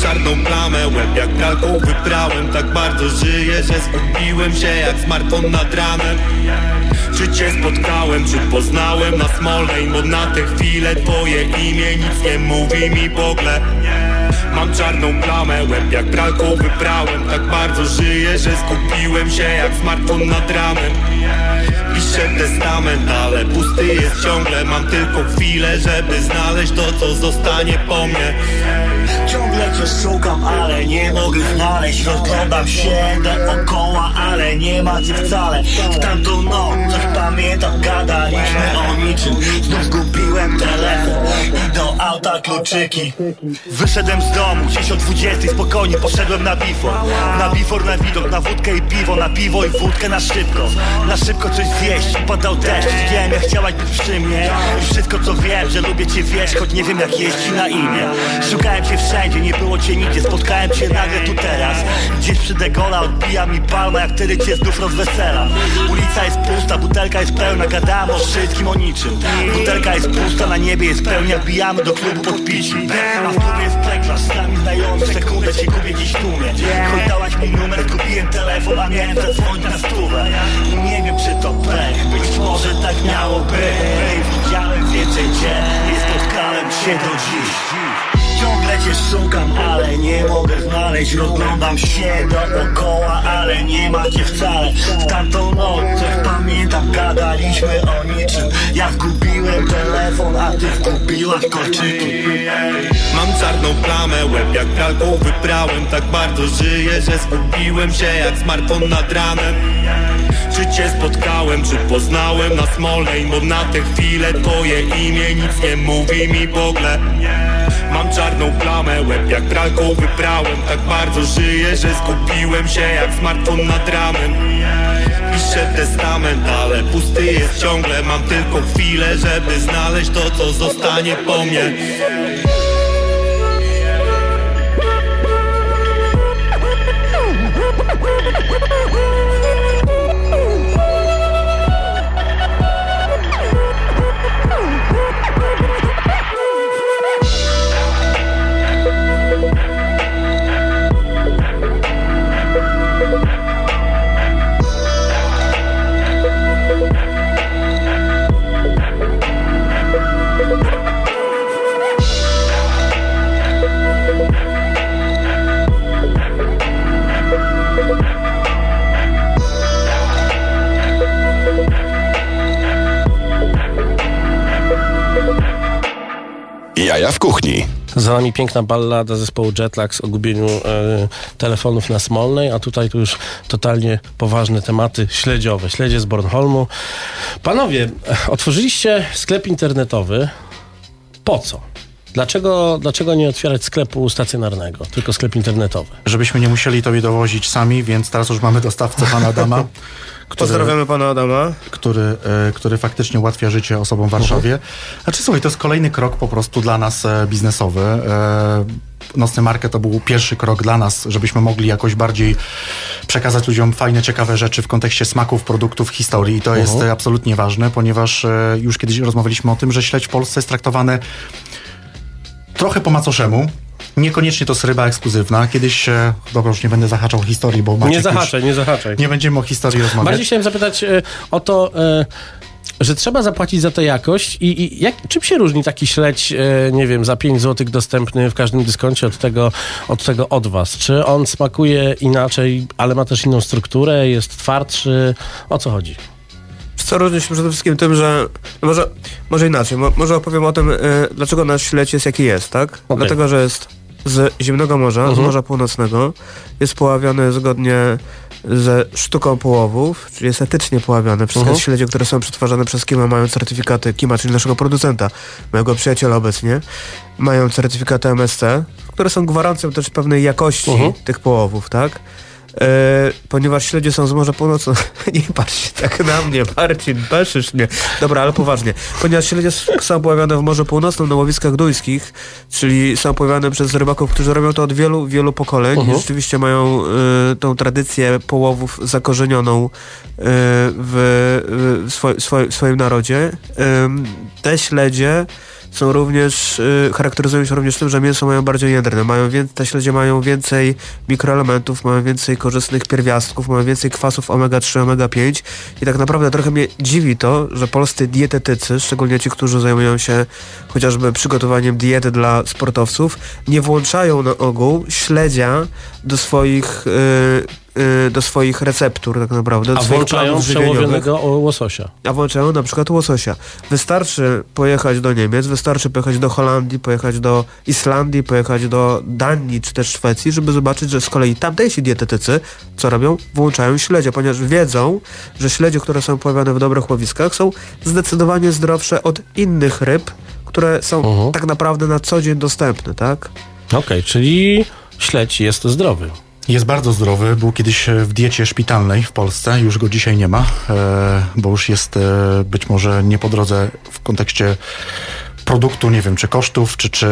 Speaker 13: Czarną plamę, łeb jak pralką wyprałem. Tak bardzo żyję, że zgubiłem się jak smartfon nad ranem Czy cię spotkałem, czy poznałem na Smolnej? Bo na tę chwilę twoje imię nic nie mówi mi w ogóle. Mam czarną plamę, łeb jak pralką wyprałem. Tak bardzo żyję, że zgubiłem się jak smartfon nad ranem. Piszę testament, ale pusty jest ciągle. Mam tylko chwilę, żeby znaleźć to, co zostanie po mnie
Speaker 14: Ciągle cię szukam, ale nie mogę znaleźć. Rozglądam się dookoła, ale nie ma cię wcale. W tamtą noc pamiętam, gadaliśmy o niczym. Znów zgubiłem telefon i do auta kluczyki. Wyszedłem z domu, gdzieś o 20 spokojnie poszedłem na bifor. Na bifor, na widok, na wódkę i piwo Na piwo i wódkę na szybko. Na szybko coś zjeść, padał deszcz. Wiem, jak chciałaś być przy mnie. I wszystko co wiem, że lubię cię wiesz Choć nie wiem jak jest ci na imię. Szukałem cię wszędzie, nie było cię nigdzie. Spotkałem cię nagle tu teraz. Gdzieś przy degola odbija mi palma Jak wtedy cię znów rozwesela Ulica jest pusta, butelka jest pełna. Gadałem o wszystkim, o niczym. Butelka jest pusta, na niebie jest pełnia. Wbijamy do klubu podpici A w klubie jest pleklarz z nami znajomy. W sekundę cię kupię gdzieś w tłumie Choć dałaś mi numer, kupiłem telefon A miałem zadzwonić na stówę. I nie wiem czy to pech Być może tak miało być. Widziałem więcej cię. Nie spotkałem cię do dziś Ciągle cię szukam, ale nie mogę znaleźć. Rozglądam się dookoła, ale nie ma cię wcale. W tamtą noc pamiętam, gadaliśmy o niczym. Ja zgubiłem telefon, a ty zgubiłaś kolczyki.
Speaker 13: Mam czarną plamę, łeb jak pralką wyprałem. Tak bardzo żyję, że zgubiłem się jak smartfon nad ranem. Czy cię spotkałem, czy poznałem na Smolnej? Bo na tę chwilę twoje imię nic nie mówi mi w ogóle Mam czarną plamę, łeb jak pralką wyprałem. Tak bardzo żyję, że zgubiłem się jak smartfon nad ranem Piszę testament, ale pusty jest ciągle. Mam tylko chwilę, żeby znaleźć to, co zostanie po mnie
Speaker 2: Za nami piękna ballada zespołu Jetlag o gubieniu e, telefonów na Smolnej, a tutaj tu już totalnie poważne tematy śledziowe. Śledzie z Bornholmu. Panowie, otworzyliście sklep internetowy. Po co? Dlaczego, dlaczego nie otwierać sklepu stacjonarnego, tylko sklep internetowy?
Speaker 4: Żebyśmy nie musieli tobie dowozić sami, więc teraz już mamy dostawcę pana Adama. <laughs> Który,
Speaker 3: Pozdrawiamy pana Adama.
Speaker 4: który, e, który faktycznie ułatwia życie osobom w Warszawie. Znaczy słuchaj, to jest kolejny krok po prostu dla nas e, biznesowy. E, Nocny Market to był pierwszy krok dla nas, żebyśmy mogli jakoś bardziej przekazać ludziom fajne, ciekawe rzeczy w kontekście smaków, produktów, historii. I to jest
Speaker 2: Mhm.
Speaker 4: e, absolutnie ważne, ponieważ już kiedyś rozmawialiśmy o tym, że śledź w Polsce jest traktowane trochę po macoszemu. Niekoniecznie to jest ryba ekskluzywna. Kiedyś, e, dobra, już nie będę zahaczał historii, bo Maciek
Speaker 2: Nie zahaczaj, nie zahaczaj.
Speaker 4: Nie będziemy o historii rozmawiać.
Speaker 2: Bardziej chciałem zapytać e, o to, e, że trzeba zapłacić za tę jakość i, i jak, czym się różni taki śledź, e, nie wiem, za 5 zł dostępny w każdym dyskoncie od tego, od tego od was? Czy on smakuje inaczej, ale ma też inną strukturę, jest twardszy? O co chodzi?
Speaker 3: Co różni się przede wszystkim tym, że no może, może inaczej, mo, może opowiem o tym, y, dlaczego nasz śledź jest jaki jest, tak? Dlatego, że jest z zimnego morza, z
Speaker 2: Mhm.
Speaker 3: Morza Północnego, jest poławiany zgodnie ze sztuką połowów, czyli jest etycznie poławiany. Wszystkie
Speaker 2: Mhm.
Speaker 3: śledzie, które są przetwarzane przez Kima mają certyfikaty Kima, czyli naszego producenta, mojego przyjaciela obecnie, mają certyfikaty MSC, które są gwarancją też pewnej jakości
Speaker 2: Mhm.
Speaker 3: tych połowów, tak? E, ponieważ śledzie są z Morza Północnego. <laughs> Nie patrz tak na mnie, Marcin, peszysz mnie. Dobra, ale poważnie. Ponieważ śledzie są poławiane w Morzu Północnym na łowiskach duńskich, czyli są poławiane przez rybaków, którzy robią to od wielu, wielu pokoleń
Speaker 2: Mhm.
Speaker 3: i rzeczywiście mają e, tą tradycję połowów zakorzenioną e, w, w swoi, swoi, swoim narodzie. Em, te śledzie są również, y, charakteryzują się również tym, że mięso mają bardziej jędrne. Mają wię- te śledzie mają więcej mikroelementów, mają więcej korzystnych pierwiastków, mają więcej kwasów omega-3, omega-5 i tak naprawdę trochę mnie dziwi to, że polscy dietetycy, szczególnie ci, którzy zajmują się chociażby przygotowaniem diety dla sportowców, nie włączają na ogół śledzia do swoich, y, do swoich receptur tak naprawdę. do
Speaker 2: A włączają przełowionego łososia.
Speaker 3: A włączają na przykład łososia. Wystarczy pojechać do Niemiec, wystarczy pojechać do Holandii, pojechać do Islandii, pojechać do Danii czy też Szwecji, żeby zobaczyć, że z kolei tamtejsi dietetycy, co robią? Włączają śledzie, ponieważ wiedzą, że śledzie, które są pojawiane w dobrych łowiskach są zdecydowanie zdrowsze od innych ryb, które są
Speaker 2: Mhm.
Speaker 3: tak naprawdę na co dzień dostępne, tak?
Speaker 2: Okej, czyli śledź jest zdrowy.
Speaker 4: Jest bardzo zdrowy. Był kiedyś e, w diecie szpitalnej w Polsce. Już go dzisiaj nie ma, e, bo już jest e, być może nie po drodze w kontekście produktu, nie wiem, czy kosztów, czy, czy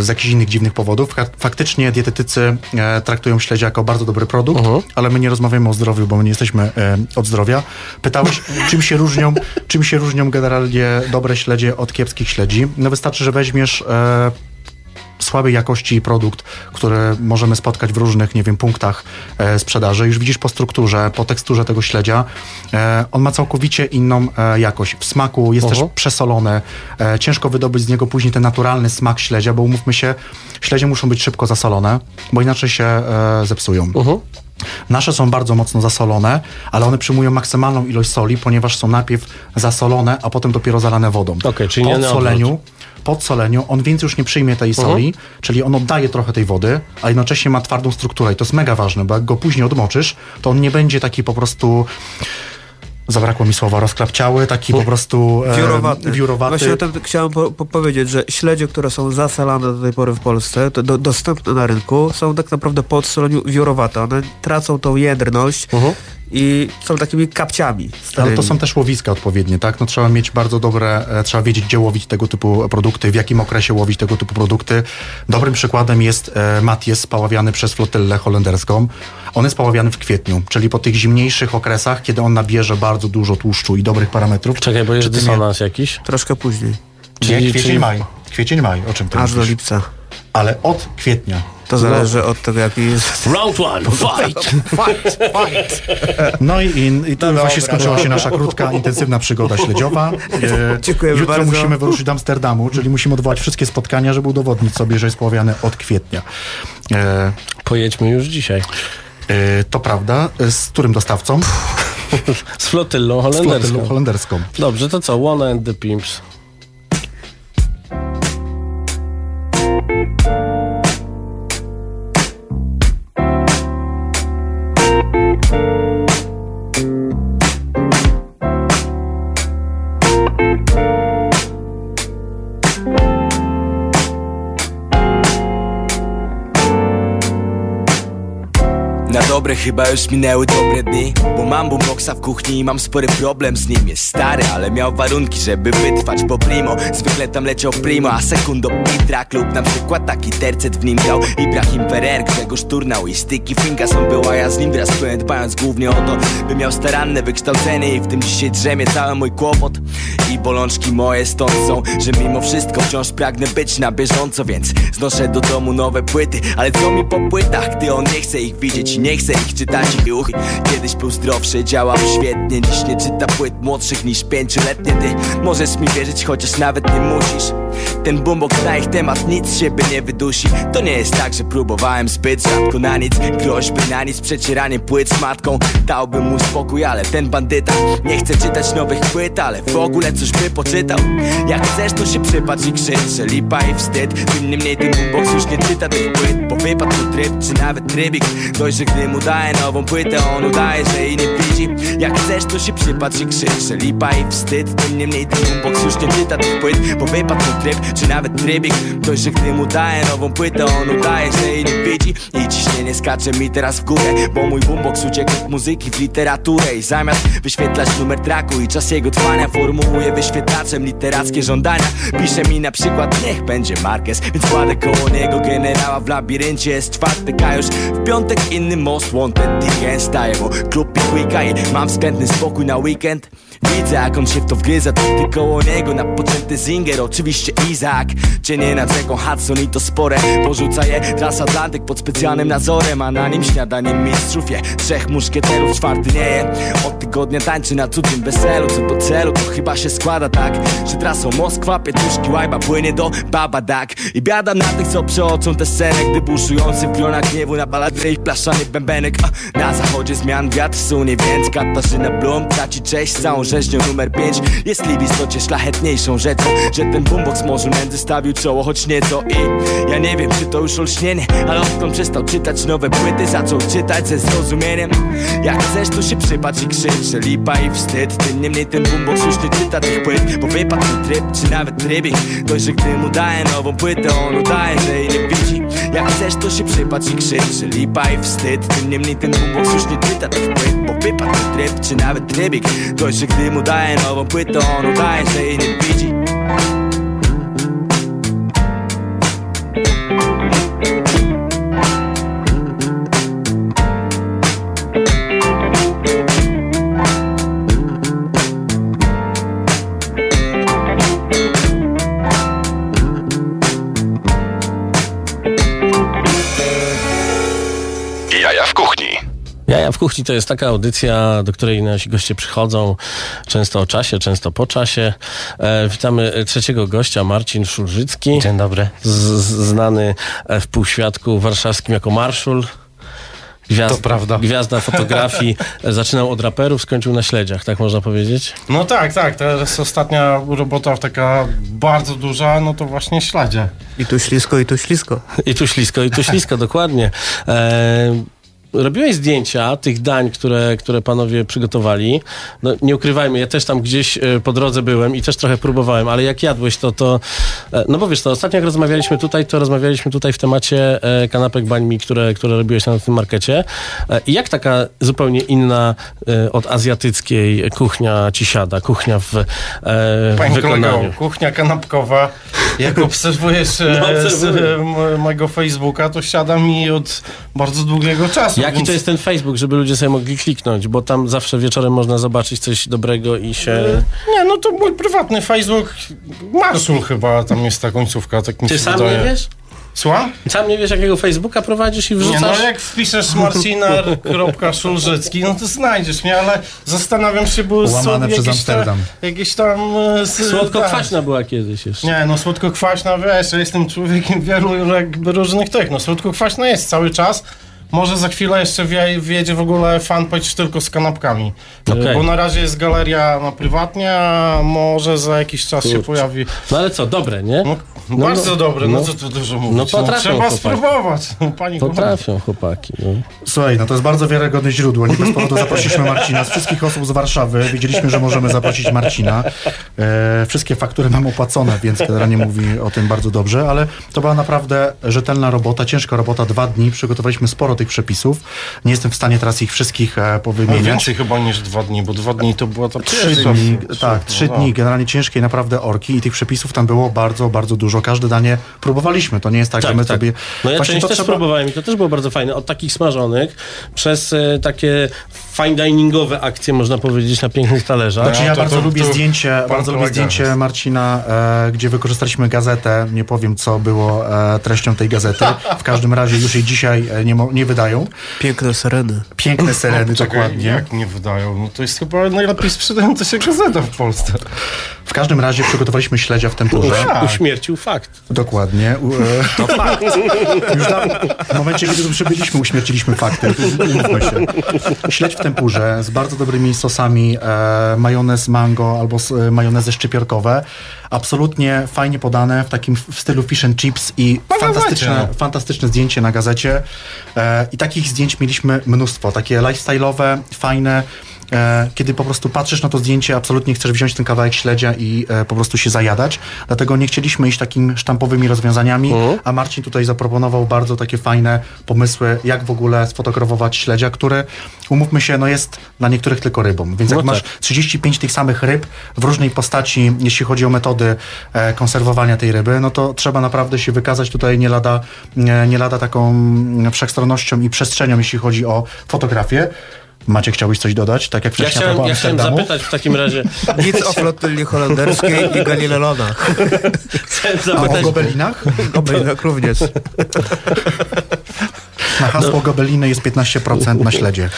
Speaker 4: z jakichś innych dziwnych powodów. Fak- Faktycznie dietetycy traktują śledzia jako bardzo dobry produkt, ale my nie rozmawiamy o zdrowiu, bo my nie jesteśmy od zdrowia. Pytałeś, <laughs> czym się różnią, czym się różnią generalnie dobre śledzie od kiepskich śledzi. No wystarczy, że weźmiesz słabej jakości produkt, który możemy spotkać w różnych, nie wiem, punktach e, sprzedaży. Już widzisz po strukturze, po teksturze tego śledzia, e, on ma całkowicie inną e, jakość. W smaku jest
Speaker 2: Mhm.
Speaker 4: też przesolone. E, ciężko wydobyć z niego później ten naturalny smak śledzia, bo umówmy się, śledzie muszą być szybko zasolone, bo inaczej się e, zepsują. Nasze są bardzo mocno zasolone, ale one przyjmują maksymalną ilość soli, ponieważ są najpierw zasolone, a potem dopiero zalane wodą.
Speaker 2: Okej, czyli nie
Speaker 4: po
Speaker 2: na
Speaker 4: soleniu. Po soleniu on więcej już nie przyjmie tej
Speaker 2: Mhm.
Speaker 4: soli, czyli on oddaje trochę tej wody, a jednocześnie ma twardą strukturę i to jest mega ważne, bo jak go później odmoczysz, to on nie będzie taki po prostu zabrakło mi słowa, rozklapciały, taki po prostu e,
Speaker 3: Wiórowaty.
Speaker 4: wiórowaty.
Speaker 3: Właśnie o tym chciałem po, po powiedzieć, że śledzie, które są zasalane do tej pory w Polsce, to do, dostępne na rynku, są tak naprawdę po odsoleniu wiórowate. One tracą tą jędrność i są takimi kapciami.
Speaker 4: Ale
Speaker 3: starymi.
Speaker 4: to są też łowiska odpowiednie, tak? No trzeba mieć bardzo dobre, e, trzeba wiedzieć, gdzie łowić tego typu produkty, w jakim okresie łowić tego typu produkty. Dobrym przykładem jest e, Maties paławiany przez flotylę holenderską. On jest paławiany w kwietniu, czyli po tych zimniejszych okresach, kiedy on nabierze bardzo dużo tłuszczu i dobrych parametrów.
Speaker 2: Czekaj, bo jest dysonans jakiś.
Speaker 3: Troszkę później.
Speaker 4: Nie,
Speaker 2: Czyli-
Speaker 4: kwiecień,
Speaker 2: czyli-
Speaker 4: maj. Kwiecień, maj, o czym ty
Speaker 3: Aż do lipca.
Speaker 4: Ale od kwietnia.
Speaker 3: To zależy od tego, jaki jest...
Speaker 2: Round one, <laughs> fight!
Speaker 3: fight, fight!
Speaker 4: No i, i, i tu
Speaker 3: No
Speaker 4: właśnie
Speaker 3: dobra,
Speaker 4: skończyła się
Speaker 3: dobra.
Speaker 4: nasza krótka, intensywna przygoda śledziowa. <laughs> E,
Speaker 3: Dziękujemy
Speaker 4: Jutro
Speaker 3: bardzo.
Speaker 4: musimy wyruszyć do Amsterdamu, czyli musimy odwołać wszystkie spotkania, żeby udowodnić sobie, że jest poławiany od kwietnia. E,
Speaker 2: Pojedźmy już dzisiaj.
Speaker 4: e, to prawda. E, Z którym dostawcą? <laughs>
Speaker 2: Z flotylą
Speaker 4: Z
Speaker 2: holenderską.
Speaker 4: flotylą holenderską.
Speaker 2: Dobrze, to co? One and the Pimps.
Speaker 15: Dobre chyba już minęły dobre dni. Bo mam boomboxa w kuchni i mam spory problem z nim. Jest stary, ale miał warunki, żeby wytrwać po primo Zwykle tam leciał primo, a sekundo track lub na przykład taki tercet w nim grał. Ibrahim Ferrer, Grzegorz Turnał i Sticky Fingers On był, a ja z nim wraz pełen dbając głównie o to By miał staranne wykształcenie. I w tym dzisiaj drzemie cały mój kłopot. I bolączki moje stąd są, że mimo wszystko wciąż pragnę być na bieżąco. Więc znoszę do domu nowe płyty, ale co mi po płytach, gdy on nie chce ich widzieć i nie chce ich czytać i uch Kiedyś był zdrowszy, działał świetnie Dziś nie czyta płyt młodszych niż pięcioletnie. Ty możesz mi wierzyć, chociaż nawet nie musisz Ten boombox na ich temat nic siebie nie wydusi. To nie jest tak, że próbowałem zbyt rzadko na nic. Groźby na nic, przecieranie płyt z matką. Dałbym mu spokój, ale ten bandyta Nie chce czytać nowych płyt, ale w ogóle coś by poczytał. Jak chcesz, to się przypatrz i krzycz, że lipa i wstyd. Tym niemniej ten boombox już nie czyta tych płyt Bo wypadł tryb, czy nawet trybik. Dość, że gdy mu daje nową płytę On udaje, że jej nie widzi. Jak chcesz to się przypatrz i krzycz że Lipa i wstyd, tym niemniej ten boombox już nie czyta tych płyt Bo wypadł tryb, czy nawet trybik. Dość, że gdy mu daje nową płytę On udaje, że jej nie widzi. I ciśnienie skacze mi teraz w górę Bo mój boombox uciekł od muzyki w literaturę. I zamiast wyświetlać numer traku i czas jego trwania Formułuje wyświetlaczem literackie żądania. Pisze mi na przykład niech będzie Marquez Więc kładę koło niego generała w labiryncie. Jest czwartek, a już w piątek inny most wanted Weekend staje, bo klub i mam względny spokój na weekend Widzę jak on się w to wgryza, ty koło niego Napoczęty Zinger, oczywiście Izak Cienie nad rzeką Hudson i to spore. Porzuca je transatlantyk pod specjalnym nadzorem A na nim śniadaniem mistrzów je. Trzech muszkieterów, czwarty nie je. Od tygodnia tańczy na cudzym weselu. Co do celu, to chyba się składa tak Że trasą Moskwa, Pietruszki, Łajba płynie do Babadak I biada na tych, co przeoczą tę scenę Gdy buszujący w gronach gniewu na baladry ich blaszany bębenek. Na zachodzie zmian wiatr sunie, więc Katarzyna Blum traci cześć całą rzeźnią numer 5 Jest w istocie szlachetniejszą rzeczą. Że ten boombox może między stawił czoło choć nieco. I ja nie wiem czy to już olśnienie Ale odkąd przestał czytać nowe płyty Zaczął czytać ze zrozumieniem. Jak chcesz to się przypatrz i krzycz. Lipa i wstyd Tym niemniej ten boombox już nie czyta tych płyt Bo wypadł tryb czy nawet trybik że gdy mu daje nową płytę On udaje, że jej nie widzi. Jak chcesz to się przypatrz i krzycz. Lipa i wstyd Tym niemniej ten boombox już nie czyta tych płyt Bo wypadł tryb czy nawet trybik. Dość, że gdy mu daje nową płytę On udaje, że jej
Speaker 1: w kuchni
Speaker 2: to jest taka audycja, do której nasi goście przychodzą często o czasie, często po czasie. E, witamy trzeciego gościa, Marcin Szulżycki. Dzień dobry. Z, znany e, w półświadku warszawskim jako Marszul. Gwiazd,
Speaker 16: To prawda.
Speaker 2: Gwiazda fotografii. <laughs> Zaczynał od raperów, skończył na śledziach, tak można powiedzieć?
Speaker 16: No tak, tak. Teraz ostatnia robota taka bardzo duża, no to właśnie śledzie.
Speaker 3: I tu ślisko, i tu ślisko.
Speaker 2: I tu ślisko, i tu ślisko, dokładnie. E, robiłeś zdjęcia tych dań, które, które panowie przygotowali. No, nie ukrywajmy, ja też tam gdzieś e, po drodze byłem i też trochę próbowałem, ale jak jadłeś to, to e, no bo wiesz, to ostatnio jak rozmawialiśmy tutaj, to rozmawialiśmy tutaj w temacie e, kanapek bańmi, które, które robiłeś na tym markecie. I jak taka zupełnie inna od azjatyckiej kuchnia ci siada, kuchnia w
Speaker 16: Panie
Speaker 2: wykonaniu?
Speaker 16: kolego, kuchnia kanapkowa. Jak obserwujesz <laughs>
Speaker 2: No,
Speaker 16: mojego Facebooka, to siada mi od bardzo długiego czasu.
Speaker 2: Jaki
Speaker 16: więc-
Speaker 2: to jest ten Facebook, żeby ludzie sobie mogli kliknąć, bo tam zawsze wieczorem można zobaczyć coś dobrego i się...
Speaker 16: Nie, no to mój prywatny Facebook. Marszul chyba tam jest ta końcówka. Tak mi
Speaker 2: Ty
Speaker 16: się
Speaker 2: sam
Speaker 16: wydaje.
Speaker 2: nie wiesz?
Speaker 16: Słucham?
Speaker 2: Sam nie wiesz, jakiego Facebooka prowadzisz i
Speaker 16: Nie,
Speaker 2: wrzucasz?
Speaker 16: no jak wpiszesz marcinar.szulżycki, no to znajdziesz mnie, ale zastanawiam się, bo
Speaker 4: Łamane przez Amsterdam.
Speaker 16: jakieś tam... e,
Speaker 2: Słodko-kwaśna była kiedyś jeszcze.
Speaker 16: Nie, no słodko-kwaśna, wiesz, ja jestem człowiekiem wielu jakby różnych tych, no słodko-kwaśna jest cały czas. Może za chwilę jeszcze wjedzie w ogóle fanpage tylko z kanapkami.
Speaker 2: Okej.
Speaker 16: Bo na razie jest galeria na prywatnie, a może za jakiś czas się
Speaker 2: Kurczę.
Speaker 16: pojawi.
Speaker 2: No ale co, dobre, nie?
Speaker 16: No,
Speaker 2: No,
Speaker 16: bardzo
Speaker 2: no,
Speaker 16: dobre, no,
Speaker 2: no.
Speaker 16: co tu dużo mówić.
Speaker 2: No potrafią
Speaker 16: trzeba
Speaker 2: chłopaki.
Speaker 16: spróbować, pani kochana.
Speaker 2: Potrafią chłopaki. No.
Speaker 4: Słuchaj, no to jest bardzo wiarygodne źródło. Nie bez powodu zaprosiliśmy Marcina. Z wszystkich osób z Warszawy wiedzieliśmy, że możemy zaprosić Marcina. E, wszystkie faktury mam opłacone, więc generalnie mówi o tym bardzo dobrze, ale to była naprawdę rzetelna robota, ciężka robota. Dwa dni, przygotowaliśmy sporo tych przepisów. Nie jestem w stanie teraz ich wszystkich e,
Speaker 16: No,
Speaker 4: powymieniać.
Speaker 16: więcej chyba niż dwa dni, bo dwa dni to była ta
Speaker 4: Trzy dni, tak, trzy
Speaker 16: no,
Speaker 4: dni generalnie ciężkiej naprawdę orki i tych przepisów tam było bardzo, bardzo dużo. Każde danie próbowaliśmy. To nie jest tak, że my sobie...
Speaker 2: No ja część
Speaker 4: to
Speaker 2: też
Speaker 4: trzeba-
Speaker 2: próbowałem i to też było bardzo fajne. Od takich smażonych przez e, takie fine diningowe akcje, można powiedzieć, na pięknych talerzach.
Speaker 4: Znaczy ja bardzo lubię zdjęcie,
Speaker 16: pan
Speaker 4: bardzo lubię zdjęcie. Marcina, e, gdzie wykorzystaliśmy gazetę. Nie powiem, co było e, treścią tej gazety. W każdym razie już jej dzisiaj e, nie, nie wydają.
Speaker 3: Piękne sereny.
Speaker 4: Piękne sereny,
Speaker 16: No, czekaj,
Speaker 4: dokładnie.
Speaker 16: Jak nie wydają? No to jest chyba najlepiej sprzedająca się gazeta w Polsce.
Speaker 4: W każdym razie przygotowaliśmy śledzia w tempurze.
Speaker 2: Uś- Uśmiercił fakt.
Speaker 4: Dokładnie. U, e, <laughs>
Speaker 2: To fakt.
Speaker 4: Już da, w momencie, kiedy tu przybyliśmy, uśmierciliśmy fakty. Umówmy się. Śledź w tempurze z bardzo dobrymi sosami, e, majonez mango albo s, e, majonezy szczypiorkowe. Absolutnie fajnie podane w takim w stylu fish and chips i fantastyczne, fantastyczne zdjęcie na gazecie. E, I takich zdjęć mieliśmy mnóstwo. Takie lifestyle'owe, fajne. E, kiedy po prostu patrzysz na to zdjęcie, absolutnie chcesz wziąć ten kawałek śledzia i e, po prostu się zajadać. Dlatego nie chcieliśmy iść takimi sztampowymi rozwiązaniami, a Marcin tutaj zaproponował bardzo takie fajne pomysły, jak w ogóle sfotografować śledzia, który, umówmy się, no jest dla niektórych tylko rybą. Więc jak
Speaker 2: No
Speaker 4: masz
Speaker 2: tak.
Speaker 4: 35 tych samych ryb w różnej postaci, jeśli chodzi o metody e, konserwowania tej ryby, no to trzeba naprawdę się wykazać tutaj nie lada, nie, lada taką wszechstronnością i przestrzenią, jeśli chodzi o fotografię. Macie, chciałbyś coś dodać? Tak jak
Speaker 2: Ja
Speaker 4: wcześniej a
Speaker 2: chciałem, ja chciałem zapytać w takim razie. <laughs>
Speaker 3: Nic o flotylli holenderskiej i Galilelonach. <laughs>
Speaker 2: Chciałem
Speaker 4: A o
Speaker 2: zapytać,
Speaker 4: gobelinach?
Speaker 3: Gobelinach również. <laughs>
Speaker 4: Na hasło gobeliny jest 15% na śledzie.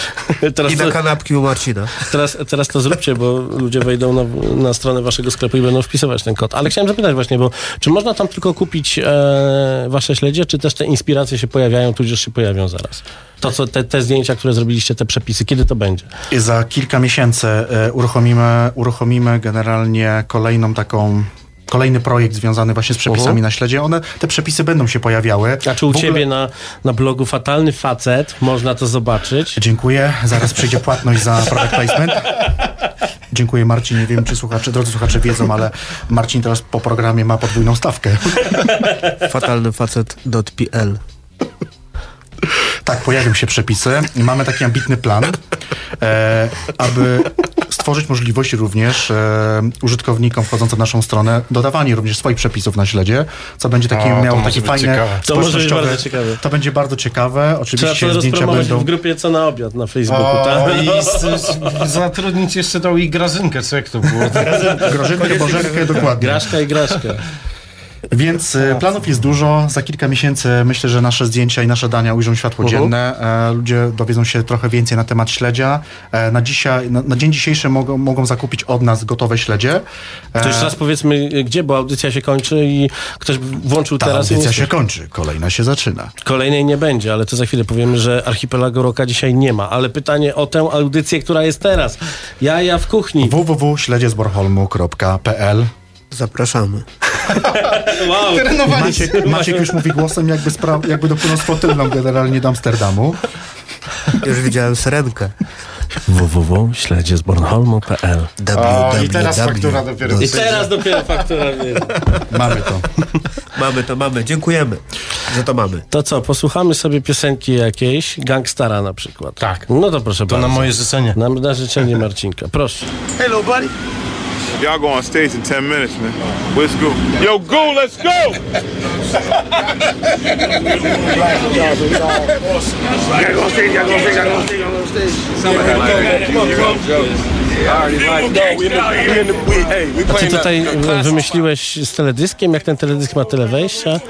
Speaker 2: teraz,
Speaker 3: I na kanapki u Marcina.
Speaker 2: teraz, teraz to zróbcie, bo ludzie wejdą na, na stronę waszego sklepu i będą wpisywać ten kod. Ale chciałem zapytać właśnie, bo czy można tam tylko kupić e, wasze śledzie, czy też te inspiracje się pojawiają, tudzież się pojawią zaraz? To, co te, te zdjęcia, które zrobiliście, te przepisy, kiedy to będzie?
Speaker 4: I za kilka miesięcy e, uruchomimy, uruchomimy generalnie kolejną taką kolejny projekt związany właśnie z przepisami
Speaker 2: Mhm.
Speaker 4: na śledzie. One, te przepisy będą się pojawiały.
Speaker 2: A czy u
Speaker 4: ogóle-
Speaker 2: ciebie na, na blogu Fatalny Facet można to zobaczyć?
Speaker 4: Dziękuję. Zaraz przyjdzie płatność za product placement. Dziękuję Marcin. Nie wiem, czy słuchacze, drodzy słuchacze wiedzą, ale Marcin teraz po programie ma podwójną stawkę. <laughs>
Speaker 3: Fatalnyfacet.pl
Speaker 4: Tak, pojawią się przepisy mamy taki ambitny plan, e, aby stworzyć możliwość również e, użytkownikom wchodzącym na naszą stronę dodawanie również swoich przepisów na śledzie, co będzie taki,
Speaker 16: to
Speaker 4: miało
Speaker 16: może
Speaker 4: taki
Speaker 16: być
Speaker 4: fajny
Speaker 16: ciekawe.
Speaker 2: To może być bardzo ciekawe.
Speaker 4: To będzie bardzo ciekawe.
Speaker 2: Trzeba
Speaker 4: Oczywiście
Speaker 2: to
Speaker 4: zdjęcia
Speaker 2: rozpromować
Speaker 4: będą...
Speaker 2: w grupie Co na obiad na Facebooku,
Speaker 16: O,
Speaker 2: tak?
Speaker 16: i s- s- <laughs> zatrudnić jeszcze tą i Grażynkę, czy jak to było?
Speaker 4: Grażynkę, Bożenkę, dokładnie.
Speaker 2: Graszka i graszka.
Speaker 4: Więc e, planów jest dużo. Za kilka miesięcy myślę, że nasze zdjęcia i nasze dania ujrzą światło
Speaker 2: Mhm.
Speaker 4: dzienne. E, ludzie dowiedzą się trochę więcej na temat śledzia. E, na, dzisiaj, na, na dzień dzisiejszy mogą, mogą zakupić od nas gotowe śledzie. E,
Speaker 2: To jeszcze raz powiedzmy, gdzie, bo audycja się kończy i ktoś włączył
Speaker 4: ta
Speaker 2: teraz
Speaker 4: audycja się kończy, kolejna się zaczyna.
Speaker 2: Kolejnej nie będzie, ale to za chwilę powiemy, że Archipelago Roka dzisiaj nie ma. Ale pytanie o tę audycję, która jest teraz. Jaja w kuchni.
Speaker 4: www.śledziezborholmu.pl
Speaker 3: Zapraszamy. <laughs>
Speaker 2: Wow.
Speaker 4: Maciek, Maciek już mówi głosem, jakby, spra- jakby dopłynął z flotylną generalnie do Amsterdamu.
Speaker 3: Już widziałem syrenkę.
Speaker 2: www.śledziezbornholmu.pl
Speaker 16: O, i teraz faktura dopiero
Speaker 2: I teraz dopiero faktura.
Speaker 4: Mamy to.
Speaker 3: Mamy to, mamy. Dziękujemy, że to mamy.
Speaker 2: To co, posłuchamy sobie piosenki jakiejś, Gangstara na przykład.
Speaker 16: Tak.
Speaker 2: No to proszę
Speaker 16: To
Speaker 2: bardzo.
Speaker 16: na moje życzenie.
Speaker 2: Na, na życzenie Marcinka, proszę.
Speaker 17: Hello, buddy. Y'all go on stage in 10 minutes, man. Let's go. Yo, go, let's go! Gotta go on stage, gotta go on stage, gotta go on stage, gotta go on stage. Come on.
Speaker 2: A ty tutaj wymyśliłeś z teledyskiem, jak ten teledysk ma tyle wejścia?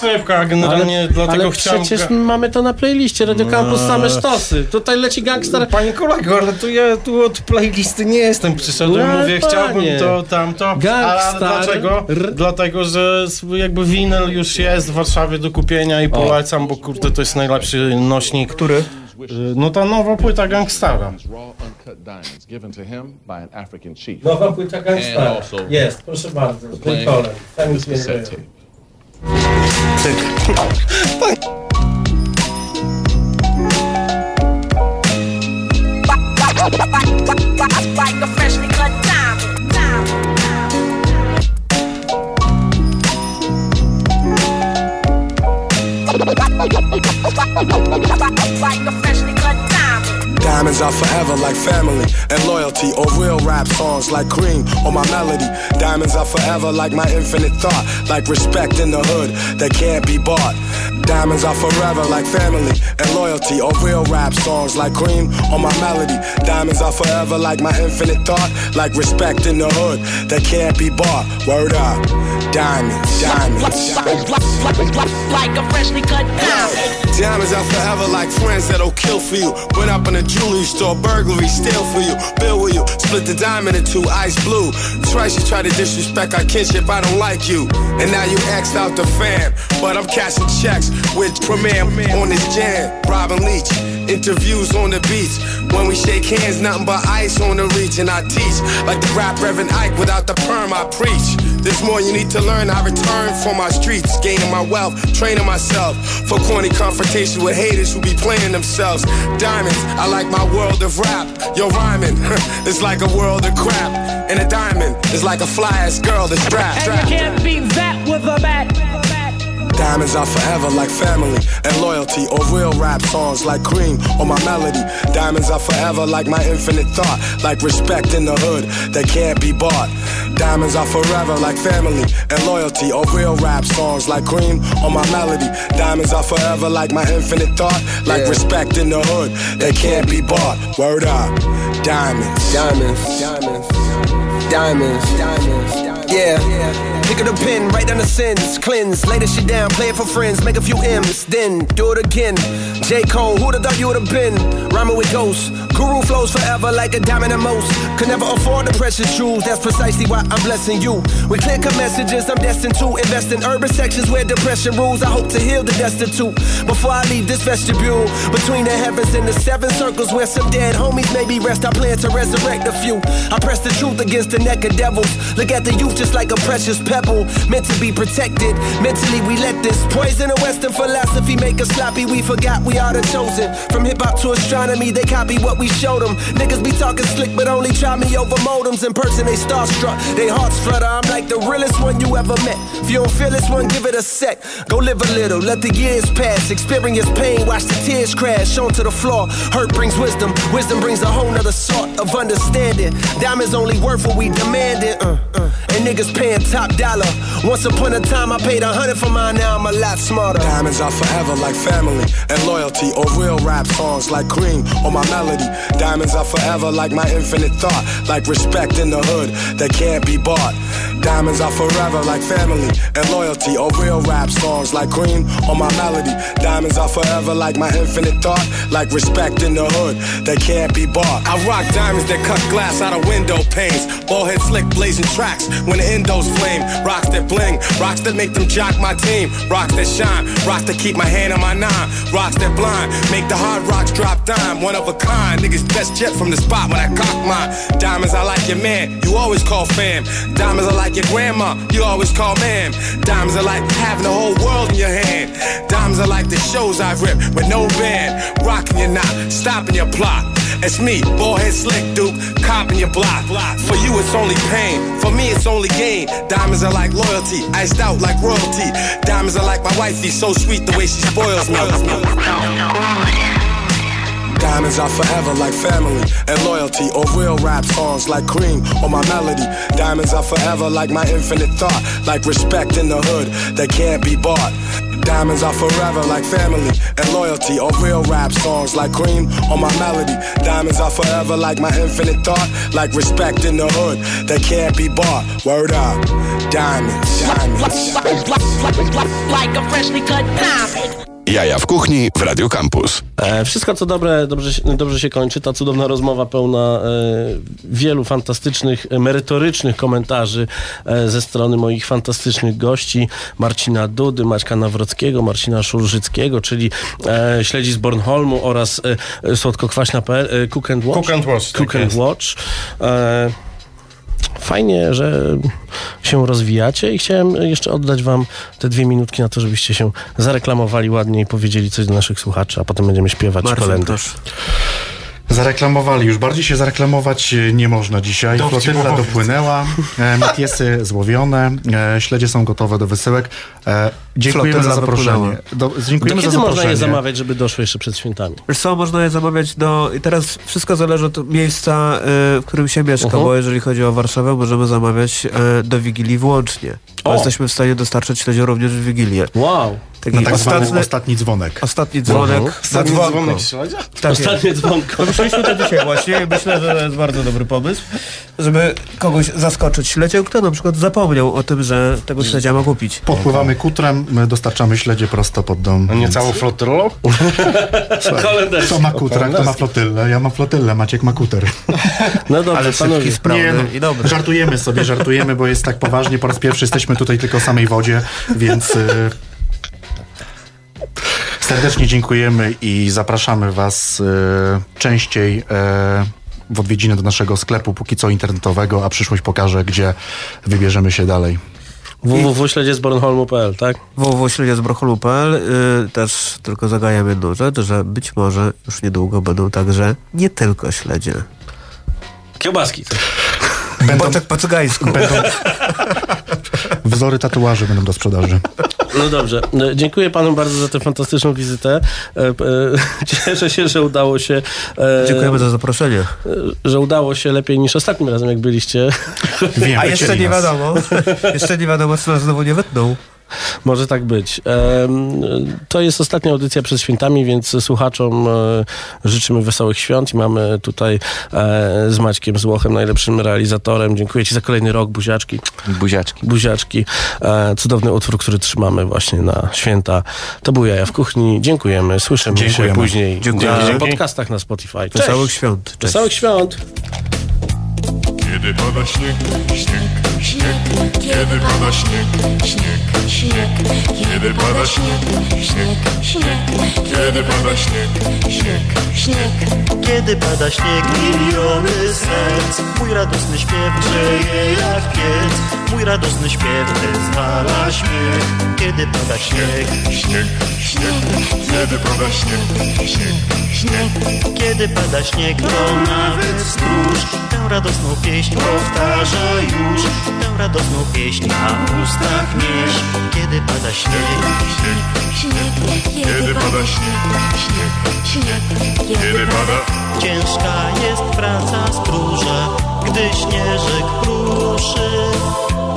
Speaker 16: Sypka, generalnie dlatego
Speaker 2: ale
Speaker 16: chciałem...
Speaker 2: przecież mamy to na playliście Radio Campus same sztosy. Tutaj leci gangster.
Speaker 16: Panie kolego, ale tu ja tu od playlisty nie jestem. Przyszedłem,
Speaker 2: No,
Speaker 16: mówię,
Speaker 2: panie.
Speaker 16: chciałbym to, tamto. Ale
Speaker 2: Gangstar.
Speaker 16: dlaczego? Dlatego, że jakby winyl już jest w Warszawie do kupienia i polecam, bo kurde, to jest najlepszy nośnik.
Speaker 3: Który?
Speaker 16: No ta nowa płyta Gangstara.
Speaker 2: Nowa płyta gangstera. Jest, proszę bardzo. Z Bejkolem. Tam nic nie
Speaker 18: Like a freshly cut diamond. Like a freshly cut diamond.
Speaker 19: Diamonds are forever like family and loyalty, or real rap songs like cream or my melody. Diamonds are forever like my infinite thought, like respect in the hood that can't be bought. Diamonds are forever like family and loyalty, or real rap songs like cream or my melody. Diamonds are forever like my infinite thought, like respect in the hood that can't be bought. Word up, diamonds, diamonds.
Speaker 18: Like a freshly cut diamond.
Speaker 19: Diamonds are forever like friends that'll kill for you. Went up in a jewelry store, burglary, steal for you. Bill with you, split the diamond in two, ice blue. Twice you try to disrespect our kinship, I don't like you. And now you axed out the fam. But I'm cashing checks with Premier on this jam. Robin Leach interviews on the beach. When we shake hands, nothing but ice on the reach. And I teach like the rap Reverend Ike without the perm, I preach. This more you need to learn. I return for my streets, gaining my wealth, training myself for corny confrontation with haters who be playing themselves. Diamonds, I like my world of rap. Yo, rhyming, <laughs> it's like a world of crap. And a diamond is like a fly ass girl that's strapped.
Speaker 20: And you can't beat that with a bat.
Speaker 19: Diamonds are forever like family and loyalty, or real rap songs like cream or my melody. Diamonds are forever like my infinite thought, like respect in the hood that can't be bought. Diamonds are forever like family and loyalty, or real rap songs like cream or my melody. Diamonds are forever like my infinite thought, like respect in the hood that can't be bought. Word up, diamonds,
Speaker 21: diamonds, diamonds, diamonds, diamonds. yeah Yeah. Pick up the pen, write down the sins, cleanse, lay the shit down, play it for friends, make a few M's, then do it again. J. Cole, who'd have thought you would have been? Rhyming with ghosts. Guru flows forever like a diamond and most. Could never afford the precious jewels, that's precisely why I'm blessing you. With clear cut messages, I'm destined to invest in urban sections where depression rules. I hope to heal the destitute before I leave this vestibule. Between the heavens and the seven circles where some dead homies maybe rest, I plan to resurrect a few. I press the truth against the neck of devils. Look at the youth just like a precious pebble, meant to be protected. Mentally, we let this poison of Western philosophy make us sloppy. We forgot we are the chosen. From hip hop to astronomy, they copy what we showed them. Niggas be talking slick, but only try me over modems. In person, they starstruck, they hearts flutter. I'm like the realest one you ever met. If you don't feel this one, give it a sec. Go live a little, let the years pass. Experience pain, watch the tears crash onto the floor. Hurt brings wisdom, wisdom brings a whole nother sort of understanding. Diamonds only worth what we demand it. uh. And niggas paying top dollar. Once upon a time, I paid a hundred for mine, now I'm a lot smarter.
Speaker 19: Diamonds are forever like family and loyalty, or real rap songs like cream or my melody. Diamonds are forever like my infinite thought, like respect in the hood that can't be bought. Diamonds are forever like family and loyalty, or real rap songs like cream or my melody. Diamonds are forever like my infinite thought, like respect in the hood that can't be bought. I rock diamonds that cut glass out of window panes, ball head slick blazing tracks when the endos flame. Rocks that bling, rocks that make them jock my team, rocks that shine, rocks that keep my hand on my nine, rocks that blind, make the hard rocks drop dime, one of a kind. Niggas best jet from the spot when I cock mine. Diamonds, I like your man, you always call fam. Diamonds, I like your grandma, you always call ma'am. Diamonds are like having the whole world in your hand. Diamonds are like the shows I've rip with no band, rocking your knot, stopping your plot. It's me, ballhead slick duke, copping your block. For you, it's only pain. For me, it's only gain. Diamonds are like loyalty, iced out like royalty. Diamonds are like my wife; wifey, so sweet the way she spoils me. Diamonds are forever like family and loyalty, or real rap songs like cream or my melody. Diamonds are forever like my infinite thought, like respect in the hood that can't be bought. Diamonds are forever like family and loyalty, or real rap songs like cream on my melody. Diamonds are forever like my infinite thought, like respect in the hood that can't be bought. Word up, diamonds, diamonds.
Speaker 20: Like a freshly cut diamond.
Speaker 1: Jaja w kuchni w Radio Campus.
Speaker 2: E, wszystko co dobre, dobrze, się- dobrze się kończy. Ta cudowna rozmowa pełna e, wielu fantastycznych, merytorycznych komentarzy e, ze strony moich fantastycznych gości. Marcina Dudy, Maćka Nawrockiego, Marcina Szurżyckiego, czyli e, śledzi z Bornholmu oraz e, słodkokwaśna.pl, e, Cook and Watch.
Speaker 16: Cook and Watch, tak
Speaker 2: Cook and. Watch. Fajnie, że się rozwijacie i chciałem jeszcze oddać wam te dwie minutki na to, żebyście się zareklamowali ładnie i powiedzieli coś do naszych słuchaczy, a potem będziemy śpiewać
Speaker 3: proszę.
Speaker 4: Zareklamowali, już bardziej się zareklamować e, nie można dzisiaj.
Speaker 16: Dowcip
Speaker 4: Flotylla dopłynęła, e, matiesy <laughs> złowione, e, śledzie są gotowe do wysyłek. Dziękujemy
Speaker 3: Flotylla
Speaker 4: za zaproszenie. Do,
Speaker 2: Do
Speaker 4: dziękujemy za
Speaker 2: kiedy można
Speaker 4: zaproszenie.
Speaker 2: je zamawiać, żeby doszły jeszcze przed świętami?
Speaker 3: Wiesz co, można je zamawiać do... I teraz wszystko zależy od miejsca, w którym się mieszka,
Speaker 2: Mhm.
Speaker 3: bo jeżeli chodzi o Warszawę, możemy zamawiać do Wigilii włącznie. Bo
Speaker 2: O!
Speaker 3: jesteśmy w stanie dostarczyć śledzią również w Wigilię.
Speaker 2: Wow!
Speaker 3: Taki
Speaker 4: Na tak zwany
Speaker 3: ostatni,
Speaker 4: ostatni dzwonek.
Speaker 3: ostatni dzwonek.
Speaker 2: Mhm.
Speaker 3: na
Speaker 16: Ostatni dzwonek?
Speaker 3: Tak.
Speaker 2: Ostatnie dzwonko.
Speaker 3: Pomyśleliśmy to dzisiaj właśnie i myślę, że to jest bardzo dobry pomysł, żeby kogoś zaskoczyć śledziem, kto na przykład zapomniał o tym, że tego śledzia ma kupić.
Speaker 4: Podpływamy kutrem, my dostarczamy śledzie prosto pod dom.
Speaker 16: A nie
Speaker 4: więc-
Speaker 16: całą flotylą? <laughs>
Speaker 2: Kolenderz.
Speaker 4: Kto ma kutra, kto ma flotylę? Ja mam flotylę, Maciek ma kuter.
Speaker 2: No dobrze,
Speaker 3: Ale
Speaker 2: panowie.
Speaker 3: sprawny
Speaker 4: Nie, no,
Speaker 3: i dobry.
Speaker 4: żartujemy sobie, żartujemy, bo jest tak poważnie. Po raz pierwszy jesteśmy tutaj tylko w samej wodzie, więc... y, Serdecznie dziękujemy i zapraszamy Was e, częściej e, w odwiedziny do naszego sklepu, póki co internetowego, a przyszłość pokaże, gdzie wybierzemy się dalej.
Speaker 2: www.śledziezbornholmu.pl, tak?
Speaker 3: www.śledziezbornholmu.pl y, Też tylko zagajam jedną rzecz, że być może już niedługo będą także nie tylko śledzie.
Speaker 2: Kiełbaski.
Speaker 3: Będą, Boczek po cygańsku.
Speaker 4: Będą <laughs> wzory tatuaży będą do sprzedaży.
Speaker 2: No dobrze. No, Dziękuję panu bardzo za tę fantastyczną wizytę. E, e, <laughs> Cieszę się, że udało się... e,
Speaker 3: Dziękujemy za zaproszenie.
Speaker 2: Że udało się lepiej niż ostatnim razem, jak byliście.
Speaker 3: A jeszcze nie wiadomo, jeszcze nie wiadomo, co nas znowu nie wytną.
Speaker 2: Może tak być. To jest ostatnia audycja przed świętami, więc słuchaczom e, życzymy wesołych świąt i mamy tutaj e, z Maćkiem Złochem, najlepszym realizatorem. Dziękuję Ci za kolejny rok, buziaczki.
Speaker 15: Buziaczki.
Speaker 2: Buziaczki. E, Cudowny utwór, który trzymamy właśnie na święta. To był Jaja w Kuchni. Dziękujemy. Słyszymy
Speaker 4: Dziękujemy.
Speaker 2: się później
Speaker 3: Dziękujemy.
Speaker 2: na
Speaker 3: Dzięki.
Speaker 2: podcastach na Spotify. Cześć.
Speaker 3: Wesołych świąt. Cześć.
Speaker 2: Wesołych świąt.
Speaker 17: Kiedy pada śnieg, śnieg, śnieg. Kiedy pada śnieg, śnieg, śnieg. Kiedy pada śnieg, śnieg, śnieg. Kiedy pada śnieg, śnieg, śnieg.
Speaker 14: Kiedy pada śnieg, miliony serc. Mój radosny śpiew grzeje jak piec Mój radosny śpiew wyzwala śmiech Kiedy pada śnieg,
Speaker 17: śnieg, śnieg Kiedy pada śnieg, śnieg, śnieg.
Speaker 14: Kiedy pada śnieg, to nawet stróż Tę radosną pieśń powtarza już. Tę radosną pieśń na ustach nieś Kiedy pada śnieg,
Speaker 17: śnieg, śnieg Kiedy pada śnieg, śnieg, śnieg Kiedy pada
Speaker 14: Ciężka jest praca stróża, gdy śnieżek pruszy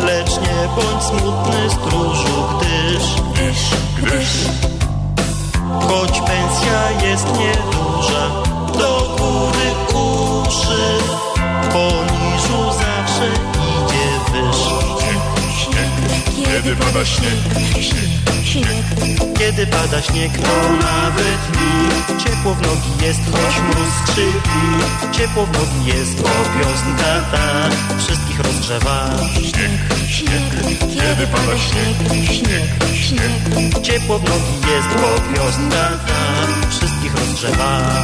Speaker 14: Lecz nie bądź smutny stróżu, gdyż
Speaker 17: Gdyż, gdyż.
Speaker 14: Choć pensja jest nieduża, do góry uszy Poniżu zawsze idzie wyż
Speaker 17: Kiedy pada śnieg, śnieg, śnieg
Speaker 14: Kiedy pada śnieg, to nawet mi. Ciepło w nogi jest, choć mróz skrzypi. Ciepło w nogi jest, bo piosenka ta Wszystkich rozgrzewa.
Speaker 17: Śnieg, śnieg Kiedy pada śnieg, śnieg, śnieg.
Speaker 14: Ciepło w nogi jest, bo piosenka ta Wszystkich rozgrzewa